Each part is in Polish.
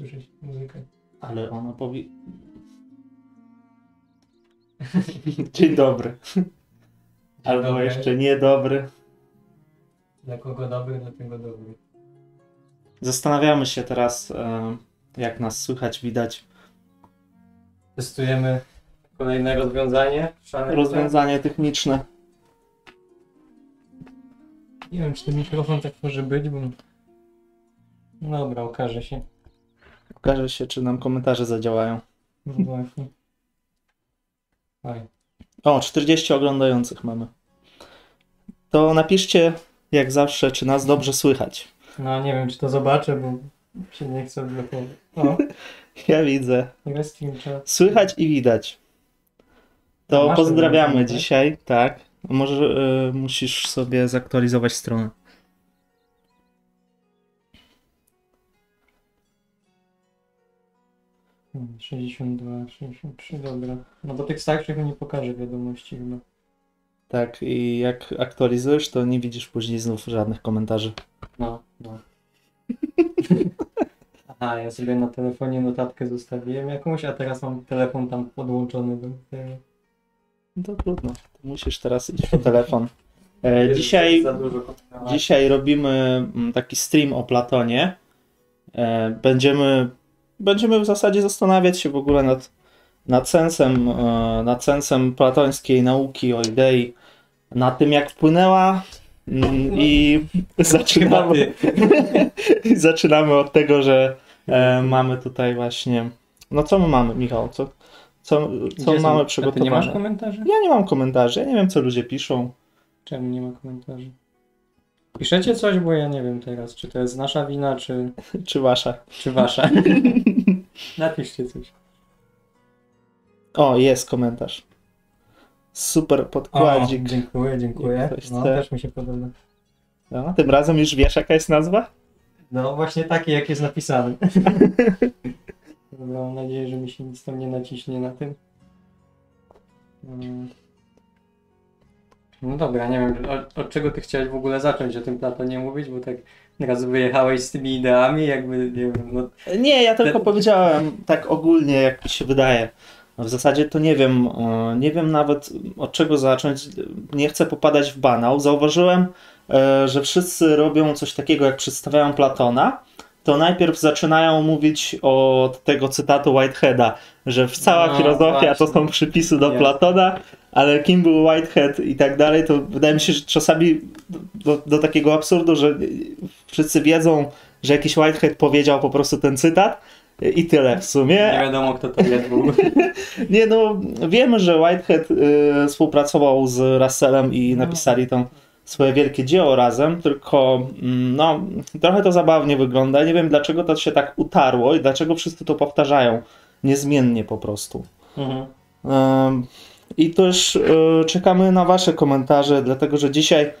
słyszeć muzykę. Ale ona powie... Dzień dobry. Albo dobry. jeszcze niedobry. Dla kogo dobry, dla tego dobry. Zastanawiamy się teraz, e, jak nas słychać, widać. Testujemy kolejne rozwiązanie. Szalone. Rozwiązanie techniczne. Nie wiem, czy ten mikrofon tak może być, bo... No dobra, okaże się. Okaże się, czy nam komentarze zadziałają. No właśnie. O, 40 oglądających mamy. To napiszcie, jak zawsze, czy nas dobrze słychać. No nie wiem, czy to zobaczę, bo się nie chcę odblokować. Ja widzę. Słychać i widać. To pozdrawiamy tak? dzisiaj, tak. Może y, musisz sobie zaktualizować stronę. 62, 63, dobra. No bo tych starszych nie pokaże wiadomości chyba. Tak, i jak aktualizujesz, to nie widzisz później znów żadnych komentarzy. No, no. Aha, ja sobie na telefonie notatkę zostawiłem jakąś, a teraz mam telefon tam podłączony do tego. No to trudno. Musisz teraz iść po telefon. E, dzisiaj, dzisiaj robimy mm, taki stream o Platonie. E, będziemy, będziemy w zasadzie zastanawiać się w ogóle nad, nad sensem, e, nad sensem platońskiej nauki o idei, nad tym jak wpłynęła mm, i zaczynamy, i zaczynamy od tego, że e, mamy tutaj właśnie. No co my mamy, Michał? Co, co, co Gdzie są- mamy przygotowane? ty nie masz komentarzy? Ja nie mam komentarzy, ja nie wiem co ludzie piszą. Czemu nie ma komentarzy? Piszecie coś, bo ja nie wiem teraz, czy to jest nasza wina, czy, Czy wasza? czy wasza. Napiszcie coś. O, jest komentarz. Super O, podkładzik. dziękuję, dziękuję. Ktoś No, też mi się podoba. No, tym razem już wiesz jaka jest nazwa? No właśnie takie, jak jest napisane. Dobra, mam nadzieję, że mi się nic tam nie naciśnie na tym. Mm. No dobra, nie wiem, od, od czego ty chciałeś w ogóle zacząć o tym Platonie mówić, bo tak raz wyjechałeś z tymi ideami, jakby, nie wiem, no Nie, ja tylko Te- powiedziałem tak ogólnie, jak mi się wydaje. W zasadzie to nie wiem, e, nie wiem nawet od czego zacząć. Nie chcę popadać w banał. Zauważyłem, e, że wszyscy robią coś takiego, jak przedstawiają Platona, to najpierw zaczynają mówić od tego cytatu Whiteheada, że cała No, filozofia to właśnie. są przypisy do Jasne. Platona, ale kim był Whitehead i tak dalej, to wydaje mi się, że czasami do, do takiego absurdu, że wszyscy wiedzą, że jakiś Whitehead powiedział po prostu ten cytat i tyle w nie sumie. wiadomo kto to jest. Nie no, wiemy, że Whitehead y, współpracował z Russellem i No. napisali tam swoje wielkie dzieło razem, tylko mm, no, trochę to zabawnie wygląda. Nie wiem, dlaczego to się tak utarło i dlaczego wszyscy to powtarzają niezmiennie po prostu. Mhm. Ym, I też y, czekamy na Wasze komentarze, dlatego że dzisiaj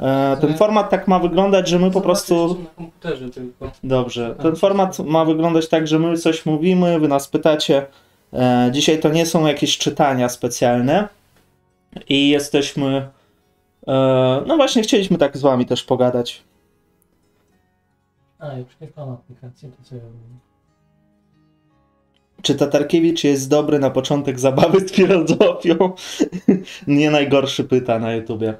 e, ten format tak ma wyglądać, że my po prostu. Na komputerze tylko. Dobrze. Ten format ma wyglądać tak, że my coś mówimy, Wy nas pytacie. E, Dzisiaj to nie są jakieś czytania specjalne i jesteśmy. e, No właśnie, chcieliśmy tak z Wami też pogadać. A, już mam aplikację, to co ja robię? Czy Tatarkiewicz jest dobry na początek zabawy z filozofią? Nie najgorszy pyta na YouTubie.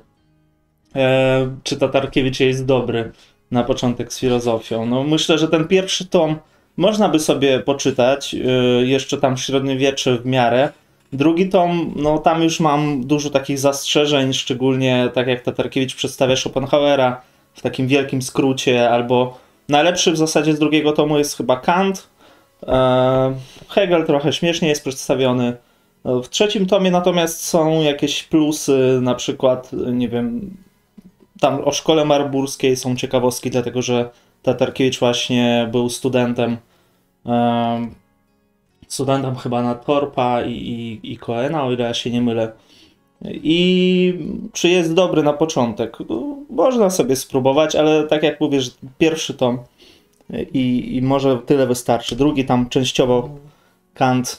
E, czy Tatarkiewicz jest dobry na początek z filozofią? No myślę, że ten pierwszy tom można by sobie poczytać, e, jeszcze tam średniowiecze w miarę. Drugi tom, no tam już mam dużo takich zastrzeżeń, szczególnie tak jak Tatarkiewicz przedstawia Schopenhauera w takim wielkim skrócie, albo najlepszy w zasadzie z drugiego tomu jest chyba Kant, Hegel trochę śmiesznie jest przedstawiony. W trzecim tomie natomiast są jakieś plusy, na przykład, nie wiem, tam o szkole marburskiej są ciekawostki, dlatego że Tatarkiewicz właśnie był studentem, e, studentem chyba na Torpa i, i, i Coena, o ile ja się nie mylę. I czy jest dobry na początek? Można sobie spróbować, ale tak jak mówię, że pierwszy tom i, i może tyle wystarczy. Drugi tam częściowo Kant.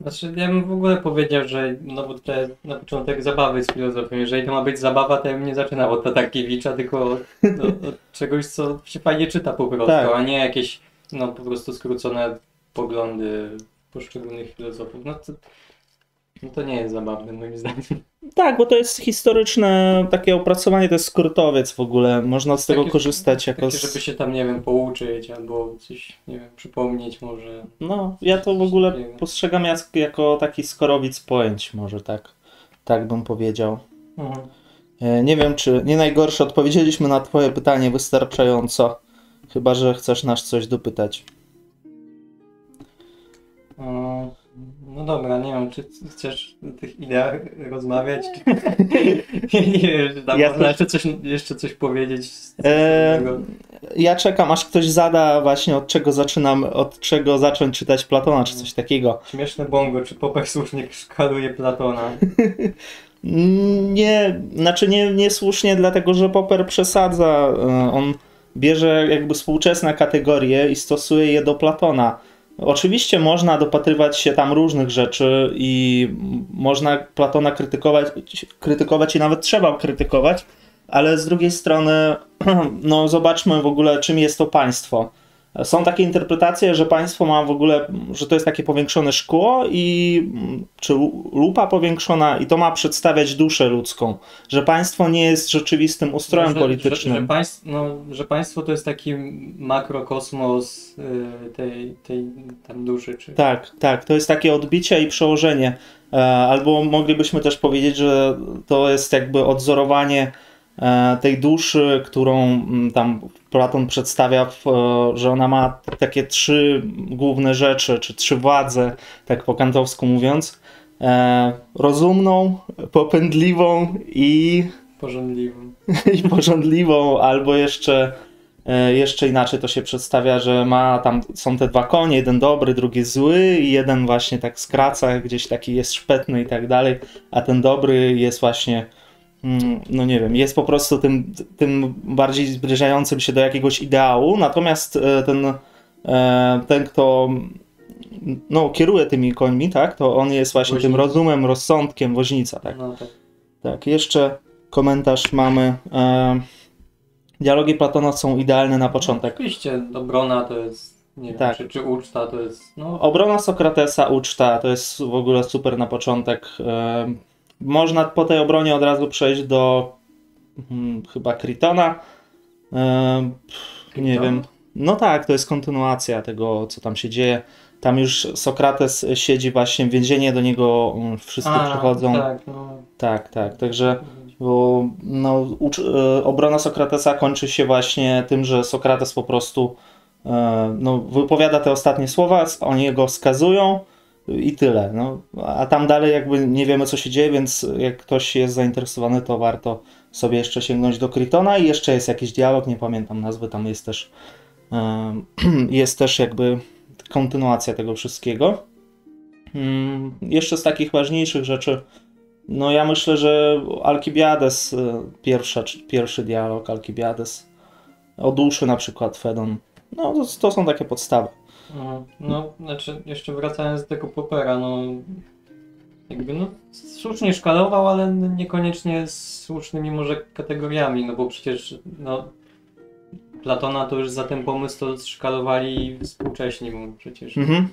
Znaczy, ja bym w ogóle powiedział, że no bo te na początek zabawy z filozofią. Jeżeli to ma być zabawa, to ja bym nie zaczynał od Tatarkiewicza, tylko od, od, od czegoś, co się fajnie czyta po prostu, Tak. a nie jakieś no po prostu skrócone poglądy poszczególnych filozofów. No to, no to nie jest zabawne moim zdaniem. Tak, bo to jest historyczne takie opracowanie, to jest skrótowiec w ogóle. Można z tego Takie- korzystać jako. Takie, żeby się tam, nie wiem, pouczyć albo coś, nie wiem, przypomnieć może. No, ja to w ogóle postrzegam jak, jako taki skorowic pojęć, może tak. Tak bym powiedział. Mhm. E, Nie wiem, czy nie najgorsze odpowiedzieliśmy na Twoje pytanie wystarczająco. Chyba, że chcesz nas coś dopytać. O, No dobra, nie wiem, czy chcesz o tych ideach rozmawiać? Czy... nie wiem, czy tam Ja można jeszcze coś, jeszcze coś powiedzieć. Ja czekam, aż ktoś zada właśnie od czego zaczynam, od czego zacząć czytać Platona, czy coś takiego. Śmieszne bongo, czy Popek słusznie szkaluje Platona? Nie, znaczy nie, niesłusznie, dlatego że Popper przesadza. E, On bierze jakby współczesne kategorie i stosuje je do Platona. Oczywiście można dopatrywać się tam różnych rzeczy i można Platona krytykować, krytykować i nawet trzeba krytykować, ale z drugiej strony, no zobaczmy w ogóle, czym jest to państwo. Są takie interpretacje, że państwo ma w ogóle, że to jest takie powiększone szkło i mm, czy lu- lupa powiększona i to ma przedstawiać duszę ludzką, że państwo nie jest rzeczywistym ustrojem że, politycznym. Że, że, państw, no, że państwo to jest taki makrokosmos y, tej, tej tam duszy, czy... Tak, tak, to jest takie odbicie i przełożenie. E, Albo moglibyśmy też powiedzieć, że to jest jakby odzorowanie tej duszy, którą mm, tam Platon przedstawia, e, że ona ma takie trzy główne rzeczy, czy trzy władze, tak po kantowsku mówiąc. E, Rozumną, popędliwą i Porządliwą. i porządliwą, albo jeszcze, e, jeszcze inaczej to się przedstawia, że ma tam, są te dwa konie, jeden dobry, drugi zły i jeden właśnie tak skraca, gdzieś taki jest szpetny i tak dalej, a ten dobry jest właśnie, no nie wiem, jest po prostu tym, tym bardziej zbliżającym się do jakiegoś ideału, natomiast e, ten, e, ten kto no, kieruje tymi końmi, tak, to on jest właśnie tym Woźnica. rozumem, rozsądkiem, woźnica, tak. No tak. Tak, jeszcze komentarz mamy. E, dialogi Platona są idealne na początek. Oczywiście obrona to jest, nie wiem, Tak. czy, czy uczta to jest, no... Obrona Sokratesa, uczta, to jest w ogóle super na początek. Można po tej obronie od razu przejść do hmm, chyba Kritona. E, pff, nie wiem. No tak, to jest kontynuacja tego, co tam się dzieje. Tam już Sokrates siedzi właśnie w więzieniu, do niego mm, wszyscy A, przychodzą. Tak, no... tak, tak. Także Bo no, e, obrona Sokratesa kończy się właśnie tym, że Sokrates po prostu e, no, wypowiada te ostatnie słowa, oni go skazują i tyle. No, a tam dalej jakby nie wiemy co się dzieje, więc jak ktoś jest zainteresowany, to warto sobie jeszcze sięgnąć do Krytona i jeszcze jest jakiś dialog, nie pamiętam nazwy, tam jest też e, jest też jakby kontynuacja tego wszystkiego. Mm, Jeszcze z takich ważniejszych rzeczy no ja myślę, że Alkibiades, y, pierwsza, pierwszy dialog Alkibiades, o duszy na przykład Fedon, no to, to są takie podstawy. No, no, znaczy, jeszcze wracając do tego Popera, no, jakby, no, słusznie szkalował, ale niekoniecznie z słusznymi może kategoriami, no bo przecież, no, Platona to już za ten pomysł to szkalowali współcześni mu przecież. Mhm.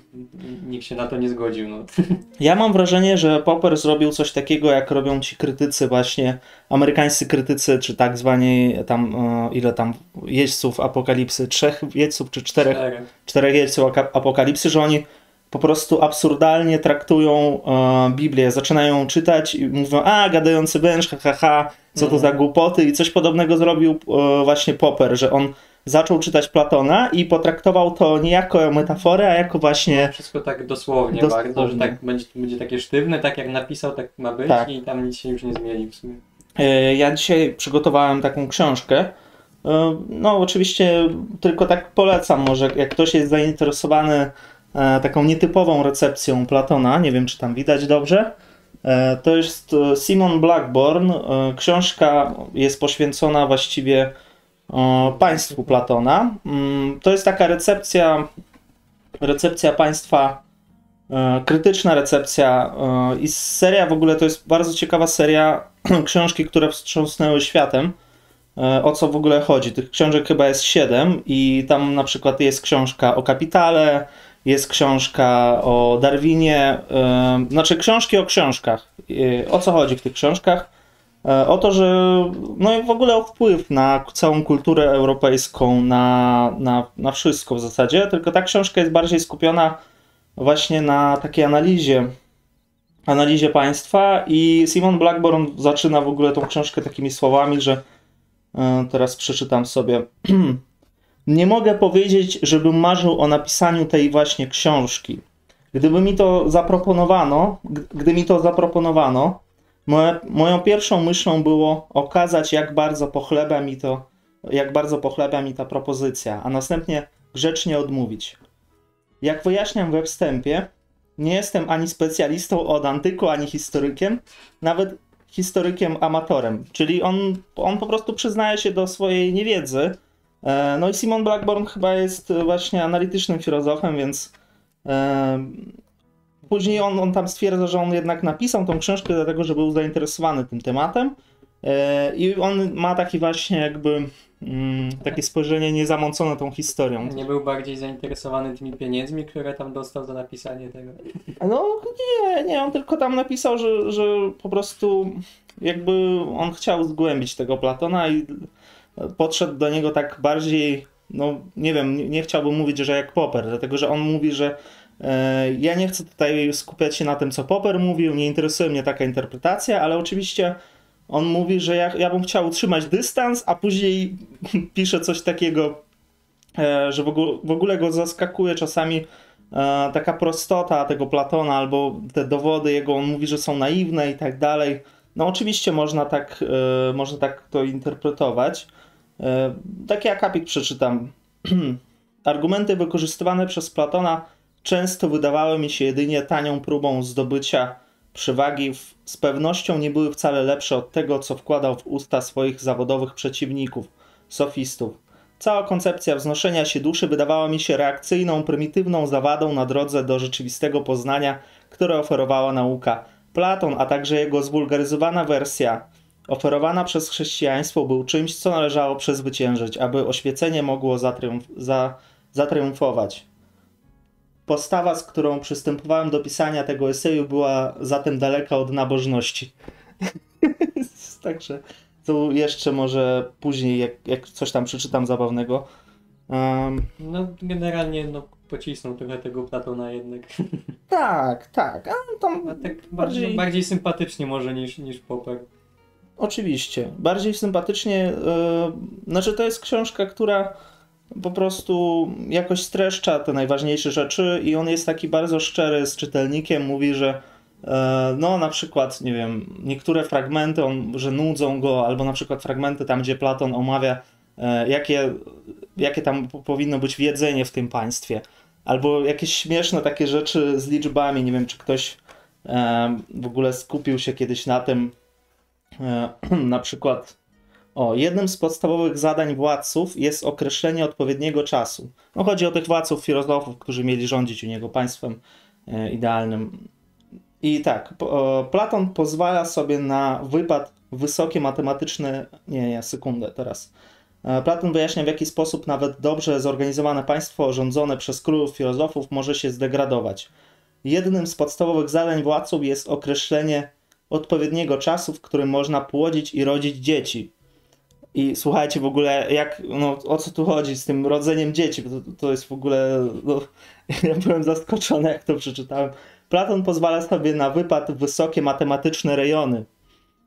Nikt się na to nie zgodził, no. Ja mam wrażenie, że Popper zrobił coś takiego, jak robią ci krytycy właśnie, amerykańscy krytycy, czy tak zwani tam, e, ile tam jeźdźców apokalipsy, trzech jeźdźców czy czterech Czterech. czterech jeźdźców apokalipsy, że oni po prostu absurdalnie traktują e, Biblię, zaczynają czytać i mówią, a gadający węż, ha, ha, ha, co to Mhm. za głupoty i coś podobnego zrobił e, właśnie Popper, że on zaczął czytać Platona i potraktował to nie jako metaforę, a jako właśnie Wszystko tak dosłownie, Dosłownie. bardzo, że tak będzie, będzie takie sztywne, tak jak napisał, tak ma być Tak. i tam nic się już nie zmieni w sumie. E, Ja dzisiaj przygotowałem taką książkę. E, No, oczywiście tylko tak polecam, może jak ktoś jest zainteresowany taką nietypową recepcją Platona, nie wiem czy tam widać dobrze. e, To jest e, Simon Blackburn. E, Książka jest poświęcona właściwie e, państwu Platona. Mm, To jest taka recepcja, recepcja państwa, e, krytyczna recepcja e, i seria w ogóle to jest bardzo ciekawa seria książki, które wstrząsnęły światem. e, o co w ogóle chodzi. Tych książek chyba jest siedem i tam na przykład jest książka o kapitale, jest książka o Darwinie, e, znaczy książki o książkach. E, O co chodzi w tych książkach? E, O to, że no i w ogóle o wpływ na całą kulturę europejską, na, na, na wszystko w zasadzie, tylko ta książka jest bardziej skupiona właśnie na takiej analizie, analizie państwa i Simon Blackburn zaczyna w ogóle tą książkę takimi słowami, że e, teraz przeczytam sobie. Nie mogę powiedzieć, żebym marzył o napisaniu tej właśnie książki. Gdyby mi to zaproponowano, gdy mi to zaproponowano, moja, moją pierwszą myślą było okazać, jak bardzo pochlebia mi to, jak bardzo pochlebia mi ta propozycja, a następnie grzecznie odmówić. Jak wyjaśniam we wstępie, nie jestem ani specjalistą od antyku, ani historykiem, nawet historykiem amatorem. Czyli on, on po prostu przyznaje się do swojej niewiedzy. E, No i Simon Blackburn chyba jest właśnie analitycznym filozofem, więc e, później on, on tam stwierdza, że on jednak napisał tą książkę dlatego, że był zainteresowany tym tematem. E, I on ma taki właśnie jakby mm, takie spojrzenie niezamącone tą historią. Nie był bardziej zainteresowany tymi pieniędzmi, które tam dostał za napisanie tego. No nie, nie, on tylko tam napisał, że, że po prostu jakby on chciał zgłębić tego Platona i podszedł do niego tak bardziej, no nie wiem, nie, nie chciałbym mówić, że jak Popper, dlatego że on mówi, że e, ja nie chcę tutaj skupiać się na tym, co Popper mówił, nie interesuje mnie taka interpretacja, ale oczywiście on mówi, że ja, ja bym chciał utrzymać dystans, a później pisze coś takiego, e, że w ogóle, w ogóle go zaskakuje czasami e, taka prostota tego Platona, albo te dowody jego, on mówi, że są naiwne i tak dalej. No oczywiście można tak, e, można tak to interpretować. E, taki akapit przeczytam. Argumenty wykorzystywane przez Platona często wydawały mi się jedynie tanią próbą zdobycia przewagi, z pewnością nie były wcale lepsze od tego, co wkładał w usta swoich zawodowych przeciwników, sofistów. Cała koncepcja wznoszenia się duszy wydawała mi się reakcyjną, prymitywną zawadą na drodze do rzeczywistego poznania, które oferowała nauka. Platon, a także jego zwulgaryzowana wersja, oferowana przez chrześcijaństwo, był czymś, co należało przezwyciężyć, aby oświecenie mogło zatriumf- za- zatriumfować. Postawa, z którą przystępowałem do pisania tego eseju, była zatem daleka od nabożności. Także tu jeszcze może później, jak, jak coś tam przeczytam zabawnego. Um, No generalnie no, pocisnął trochę tego Platona jednak. tak, tak. A tam No, tak bardziej, bardziej, bardziej sympatycznie może niż, niż Popper. Oczywiście. Bardziej sympatycznie. Yy, znaczy, to jest książka, która po prostu jakoś streszcza te najważniejsze rzeczy, i on jest taki bardzo szczery z czytelnikiem. Mówi, że e, no, na przykład, nie wiem, niektóre fragmenty, on, że nudzą go, albo na przykład fragmenty tam, gdzie Platon omawia, e, jakie, jakie tam po- powinno być jedzenie w tym państwie. Albo jakieś śmieszne takie rzeczy z liczbami. Nie wiem, czy ktoś w ogóle skupił się kiedyś na tym, Na przykład, o, jednym z podstawowych zadań władców jest określenie odpowiedniego czasu. No, chodzi o tych władców, filozofów, którzy mieli rządzić u niego państwem e, idealnym. I tak, Platon pozwala sobie na wypad wysokie matematyczne. Nie, nie, sekundę teraz. E, Platon wyjaśnia, w jaki sposób nawet dobrze zorganizowane państwo rządzone przez królów filozofów może się zdegradować. Jednym z podstawowych zadań władców jest określenie odpowiedniego czasu, w którym można płodzić i rodzić dzieci. I słuchajcie w ogóle, jak, no, o co tu chodzi z tym rodzeniem dzieci, to, to jest w ogóle, no, ja byłem zaskoczony, jak to przeczytałem. Platon pozwala sobie na wypad w wysokie matematyczne rejony.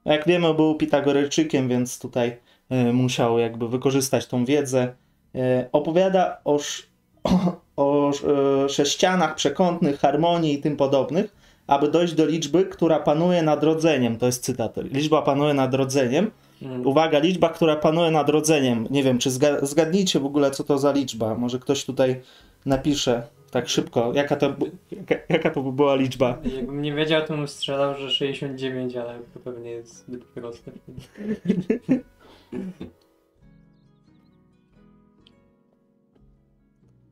Jak wiemy, był Pitagorejczykiem, więc tutaj e, musiał jakby wykorzystać tą wiedzę. E, opowiada o, sz, o, e, sześcianach przekątnych, harmonii i tym podobnych, aby dojść do liczby, która panuje nad rodzeniem. To jest cytat. Liczba panuje nad rodzeniem. Mm. Uwaga, liczba, która panuje nad rodzeniem. Nie wiem, czy zga- zgadnijcie w ogóle, co to za liczba. Może ktoś tutaj napisze tak szybko, jaka to, jaka, jaka to by była liczba. Jakbym nie wiedział, to bym strzelał, że 69, ale to pewnie jest zbyt proste.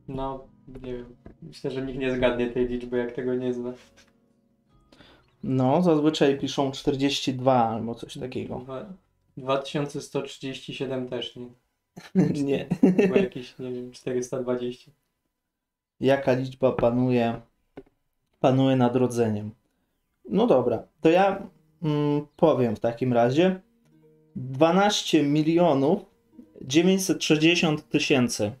No, nie wiem. Myślę, że nikt nie zgadnie tej liczby, jak tego nie zna. No, zazwyczaj piszą 42 albo coś takiego. Dwa- 2137 też nie. Nie. Chyba jakieś, nie wiem, 420. Jaka liczba panuje, panuje nad rodzeniem? No dobra, to ja mm, powiem w takim razie 12 milionów 960 tysięcy.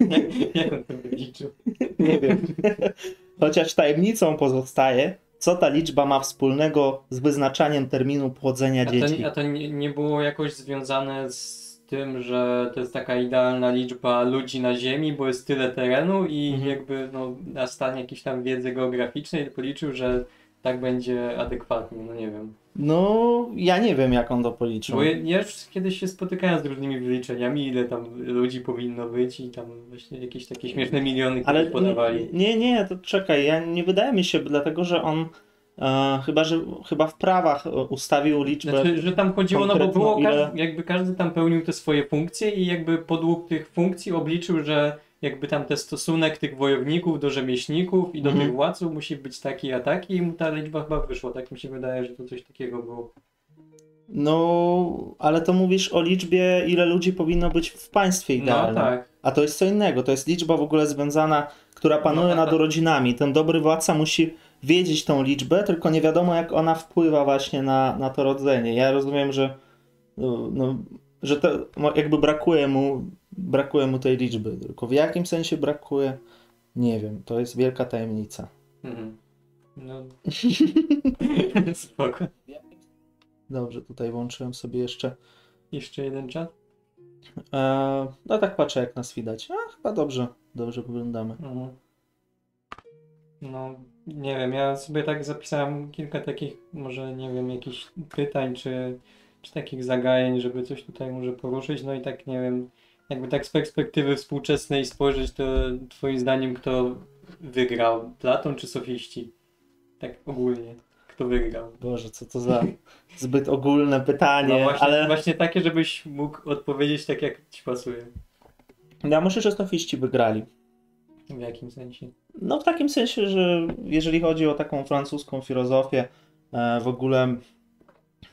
Jak on to wyliczył? Nie wiem. Chociaż tajemnicą pozostaje, co ta liczba ma wspólnego z wyznaczaniem terminu płodzenia A to, dzieci. a to nie, nie było jakoś związane z tym, że to jest taka idealna liczba ludzi na Ziemi, bo jest tyle terenu i Mhm. jakby no, na stan jakiejś tam wiedzy geograficznej policzył, że tak będzie adekwatnie, no nie wiem. No, ja nie wiem, jak on to policzył. Bo ja, ja już kiedyś się spotykałem z różnymi wyliczeniami, ile tam ludzi powinno być i tam właśnie jakieś takie śmieszne miliony Ale podawali. nie, nie, to czekaj, ja nie wydaje mi się, dlatego że on e, chyba, że chyba w prawach ustawił liczbę. Znaczy, że tam chodziło, no bo było, ile- każdy, jakby każdy tam pełnił te swoje funkcje i jakby podług tych funkcji obliczył, że jakby tam ten stosunek tych wojowników do rzemieślników i do Mhm. tych władców musi być taki a taki i mu ta liczba chyba wyszła. Tak mi się wydaje, że to coś takiego było. No, ale to mówisz o liczbie, ile ludzi powinno być w państwie No idealnym. tak. A to jest co innego, to jest liczba w ogóle związana, która panuje No, nad rodzinami. Ten dobry władca musi wiedzieć tą liczbę, tylko nie wiadomo jak ona wpływa właśnie na, na to rodzenie. Ja rozumiem, że, no, no, że to no, jakby brakuje mu, brakuje mu tej liczby, tylko w jakim sensie brakuje, nie wiem, to jest wielka tajemnica. Mhm. No. Spoko. Dobrze, tutaj włączyłem sobie jeszcze. Jeszcze jeden czat? E, no tak patrzę jak nas widać. A chyba dobrze, dobrze wyglądamy. Mhm. No, nie wiem, ja sobie tak zapisałem kilka takich, może nie wiem, jakichś pytań, czy, czy takich zagajeń, żeby coś tutaj może poruszyć, no i tak nie wiem, jakby tak z perspektywy współczesnej spojrzeć, to twoim zdaniem kto wygrał, Platon czy sofiści? Tak ogólnie, kto wygrał? Boże, co to za zbyt ogólne pytanie, No właśnie, ale właśnie takie, żebyś mógł odpowiedzieć tak, jak ci pasuje. ja myślę, że sofiści wygrali. W jakim sensie? No w takim sensie, że jeżeli chodzi o taką francuską filozofię, e, w ogóle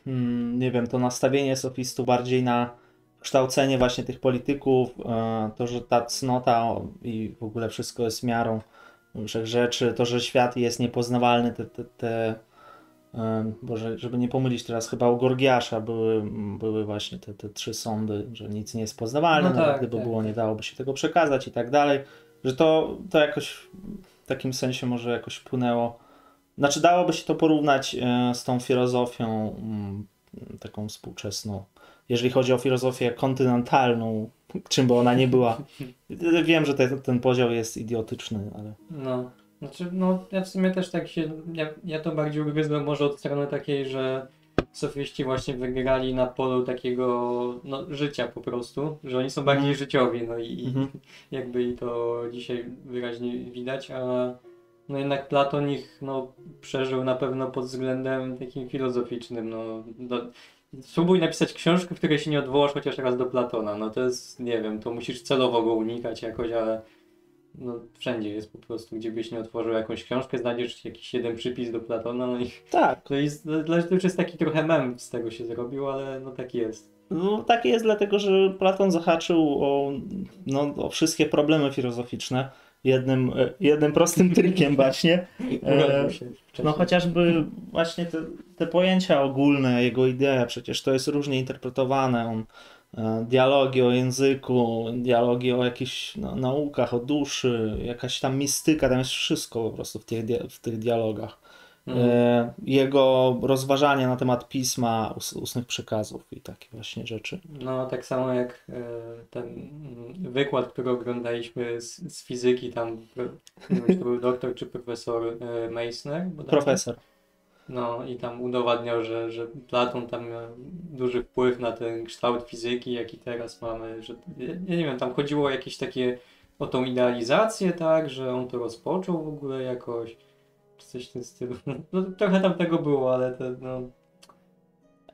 mm, nie wiem, to nastawienie sofistów bardziej na kształcenie właśnie tych polityków, e, to, że ta cnota i w ogóle wszystko jest miarą rzeczy, to, że świat jest niepoznawalny, te, te, te e, Boże, żeby nie pomylić teraz, chyba u Gorgiasza były, były właśnie te, te trzy sądy, że nic nie jest poznawalne, No tak, gdyby tak. było, nie dałoby się tego przekazać i tak dalej, że to, to jakoś w takim sensie może jakoś wpłynęło. Znaczy dałoby się to porównać e, z tą filozofią mm, taką współczesną. Jeżeli chodzi o filozofię kontynentalną, czym by ona nie była. Wiem, że te, ten podział jest idiotyczny, ale No, znaczy, no, ja w sumie też tak się, ja, ja to bardziej ugryzłem może od strony takiej, że sofiści właśnie wygrali na polu takiego, no, życia po prostu, że oni są bardziej Mhm. życiowi, no i, i Mhm. jakby i to dzisiaj wyraźnie widać, a no jednak Platon ich, no, przeżył na pewno pod względem takim filozoficznym, no, do, Spróbuj napisać książkę, w której się nie odwołasz chociaż raz do Platona. No to jest, nie wiem, to musisz celowo go unikać jakoś, ale no wszędzie jest po prostu, gdzie byś nie otworzył jakąś książkę, znajdziesz jakiś jeden przypis do Platona, no i tak. to jest, dla- to już jest taki trochę mem z tego się zrobił, ale no tak jest. No, takie jest dlatego, że Platon zahaczył o, no, o wszystkie problemy filozoficzne jednym, e, jednym prostym trikiem właśnie. Wcześniej. No chociażby właśnie te, te pojęcia ogólne, jego idea, przecież to jest różnie interpretowane. On, e, dialogi o języku, dialogi o jakichś no, naukach, o duszy, jakaś tam mistyka, tam jest wszystko po prostu w tych, w tych dialogach. E, jego rozważania na temat pisma, us, ustnych przekazów i takie właśnie rzeczy. No, tak samo jak e, ten mm, wykład, który oglądaliśmy z, z fizyki, tam, nie wiem, czy to był doktor czy profesor Meissner. bodajże? Profesor. No i tam udowadniał, że, że Platon tam miał duży wpływ na ten kształt fizyki, jaki teraz mamy, że ja nie wiem, tam chodziło o jakieś takie, o tą idealizację, tak, że on to rozpoczął w ogóle jakoś, czy coś w tym stylu. No trochę tam tego było, ale to no...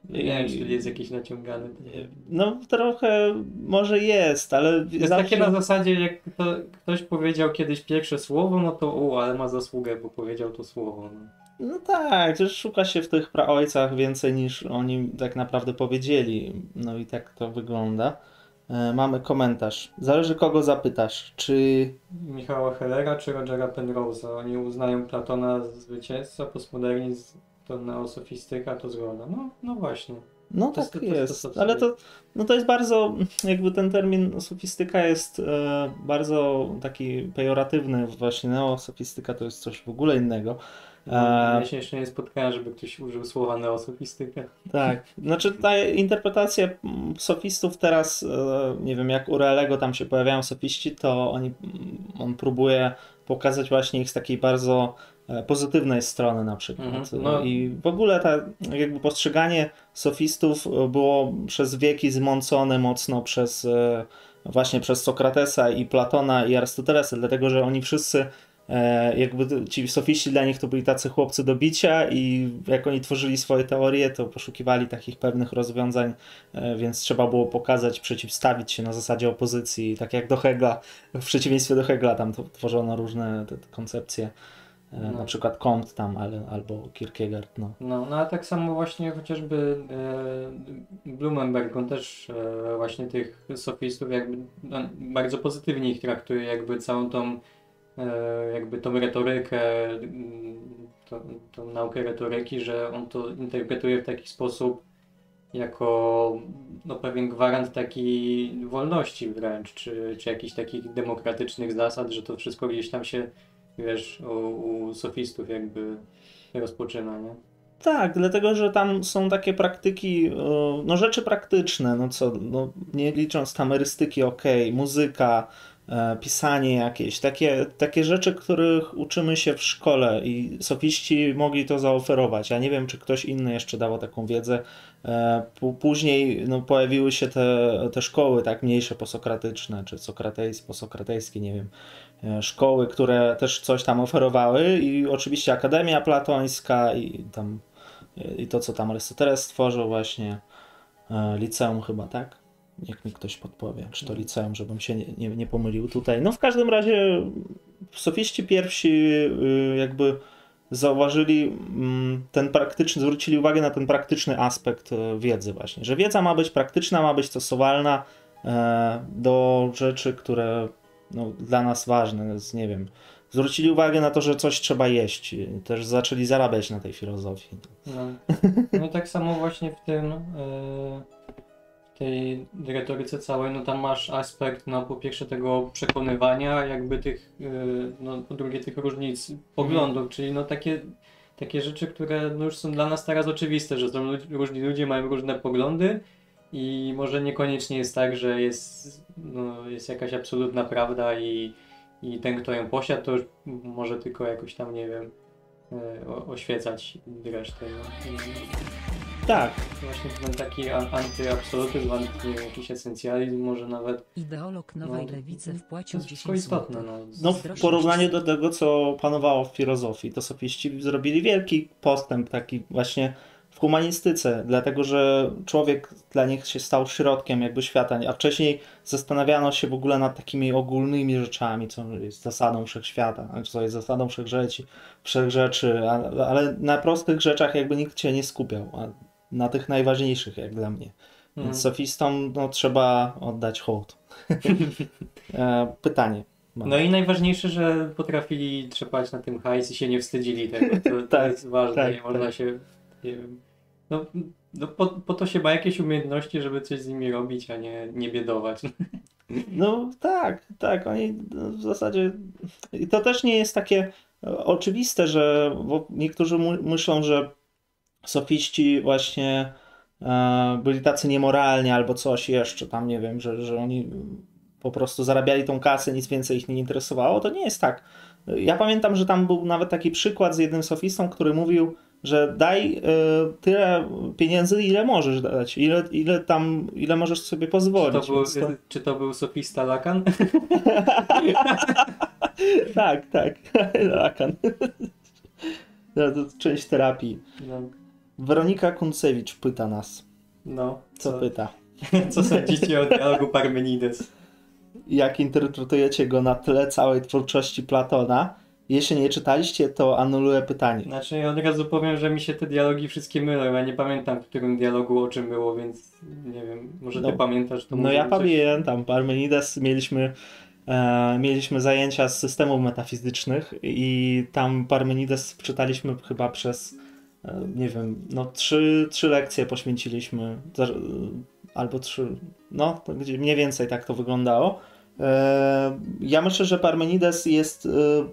Nie wiem, czy to jest jakieś naciągane. No trochę może jest, ale To jest zawsze- takie na zasadzie, jak to, ktoś powiedział kiedyś pierwsze słowo, no to u, ale ma zasługę, bo powiedział to słowo. No. No tak, że szuka się w tych praojcach więcej niż oni tak naprawdę powiedzieli. No i tak to wygląda. E, mamy komentarz. Zależy kogo zapytasz. Czy Michała Hellera czy Rogera Penrose'a. Oni uznają Platona za zwycięzcę, postmodernizm to neosofistyka, to zgoda. No, no właśnie. No To jest- tak to- jest, to- to- ale to, no to jest bardzo, jakby ten termin sofistyka jest e, bardzo taki pejoratywny właśnie, neosofistyka to jest coś w ogóle innego. Ja się jeszcze nie spotkałem, żeby ktoś użył słowa neosofistyka. tak, znaczy ta interpretacja sofistów teraz, e, nie wiem, jak u tam się pojawiają sofiści, to oni, mm, on próbuje pokazać właśnie ich z takiej bardzo e, pozytywnej strony na przykład. Mhm, no. I w ogóle ta, jakby postrzeganie sofistów było przez wieki zmącone mocno przez e, właśnie przez Sokratesa i Platona i Arystotelesa, dlatego że oni wszyscy jakby t- ci sofiści dla nich to byli tacy chłopcy do bicia i jak oni tworzyli swoje teorie, to poszukiwali takich pewnych rozwiązań, e, więc trzeba było pokazać, przeciwstawić się na zasadzie opozycji, tak jak do Hegla, w przeciwieństwie do Hegla tam tworzono różne te, te koncepcje, e, No. na przykład Comte tam, ale, albo Kierkegaard, no. No, no a tak samo właśnie chociażby e, Blumenberg, on też e, właśnie tych sofistów jakby no, bardzo pozytywnie ich traktuje, jakby całą tą e, jakby tą retorykę, mm, tą, tą naukę retoryki, że on to interpretuje w taki sposób jako no, pewien gwarant takiej wolności wręcz, czy, czy jakichś takich demokratycznych zasad, że to wszystko gdzieś tam się, wiesz, u, u sofistów jakby rozpoczyna, nie? Tak, dlatego że tam są takie praktyki, e, no rzeczy praktyczne, no co, no nie licząc tamerystyki, okej, muzyka, e, pisanie jakieś, takie, takie rzeczy, których uczymy się w szkole i sofiści mogli to zaoferować. Ja nie wiem, czy ktoś inny jeszcze dawał taką wiedzę. E, pó- Później no, pojawiły się te, te szkoły, tak, mniejsze posokratyczne, czy sokratejs, posokratejskie, nie wiem, e, szkoły, które też coś tam oferowały i oczywiście Akademia Platońska i tam i to, co tam Arystoteles stworzył właśnie, e, liceum chyba, tak? Niech mi ktoś podpowie, czy to liceum, żebym się nie, nie, nie pomylił tutaj. No w każdym razie sofiści pierwsi y, jakby zauważyli mm, ten praktyczny, zwrócili uwagę na ten praktyczny aspekt e, wiedzy właśnie, że wiedza ma być praktyczna, ma być stosowalna e, do rzeczy, które no, dla nas ważne, nie wiem, zwrócili uwagę na to, że coś trzeba jeść, też zaczęli zarabiać na tej filozofii. No, no tak samo właśnie w tym, e, tej retoryce całej, no tam masz aspekt, no po pierwsze tego przekonywania, jakby tych, e, no po drugie tych różnic poglądów, czyli no takie, takie rzeczy, które no już są dla nas teraz oczywiste, że są różni ludzie, mają różne poglądy i może niekoniecznie jest tak, że jest, no, jest jakaś absolutna prawda i, i ten, kto ją posiadł, to może tylko jakoś tam, nie wiem, o- oświecać resztę. No. Tak, Właśnie ten taki antyabsolutyzm, anty, jakiś esencjalizm może nawet. Ideolog Nowej No, Lewicy To wpłacił jest wszystko 10 istotne. No. no w porównaniu do tego, co panowało w filozofii, to sofiści zrobili wielki postęp taki właśnie w humanistyce, dlatego że człowiek dla nich się stał środkiem jakby świata, a wcześniej zastanawiano się w ogóle nad takimi ogólnymi rzeczami, co jest zasadą wszechświata, co jest zasadą wszechrzeczy, wszechrzeczy, ale na prostych rzeczach jakby nikt się nie skupiał, a na tych najważniejszych jak dla mnie. Mhm. Więc sofistom no, trzeba oddać hołd. E, Pytanie. mam. No i najważniejsze, że potrafili trzepać na tym hajs i się nie wstydzili tego. To, to Tak, jest ważne. tak, nie można tak. się. Nie wiem. No, no po, po to się ma jakieś umiejętności, żeby coś z nimi robić, a nie, nie biedować. No tak, tak, oni no, w zasadzie i to też nie jest takie oczywiste, że bo niektórzy myślą, że sofiści właśnie e, byli tacy niemoralni albo coś jeszcze tam, nie wiem, że, że oni po prostu zarabiali tą kasę, nic więcej ich nie interesowało. To nie jest tak. Ja pamiętam, że tam był nawet taki przykład z jednym sofistą, który mówił, że daj e, tyle pieniędzy, ile możesz dać, ile, ile tam, ile możesz sobie Czy pozwolić. to, był, to- czy to był sofista Lakan? tak, tak. Lakan. No, to część terapii. No, Weronika Kuncewicz pyta nas. no Co, co, pyta? co sądzicie o dialogu Parmenides? Jak interpretujecie go na tle całej twórczości Platona? Jeśli nie czytaliście, to anuluję pytanie. Znaczy ja od razu powiem, że mi się te dialogi wszystkie mylą. Ja nie pamiętam, w którym dialogu o czym było, więc nie wiem, może ty No. pamiętasz to No ja pamiętam, Parmenides mieliśmy, e, mieliśmy zajęcia z systemów metafizycznych i tam Parmenides czytaliśmy chyba przez, nie wiem, no trzy, trzy lekcje poświęciliśmy, za- albo trzy, no mniej więcej tak to wyglądało. E, Ja myślę, że Parmenides jest e,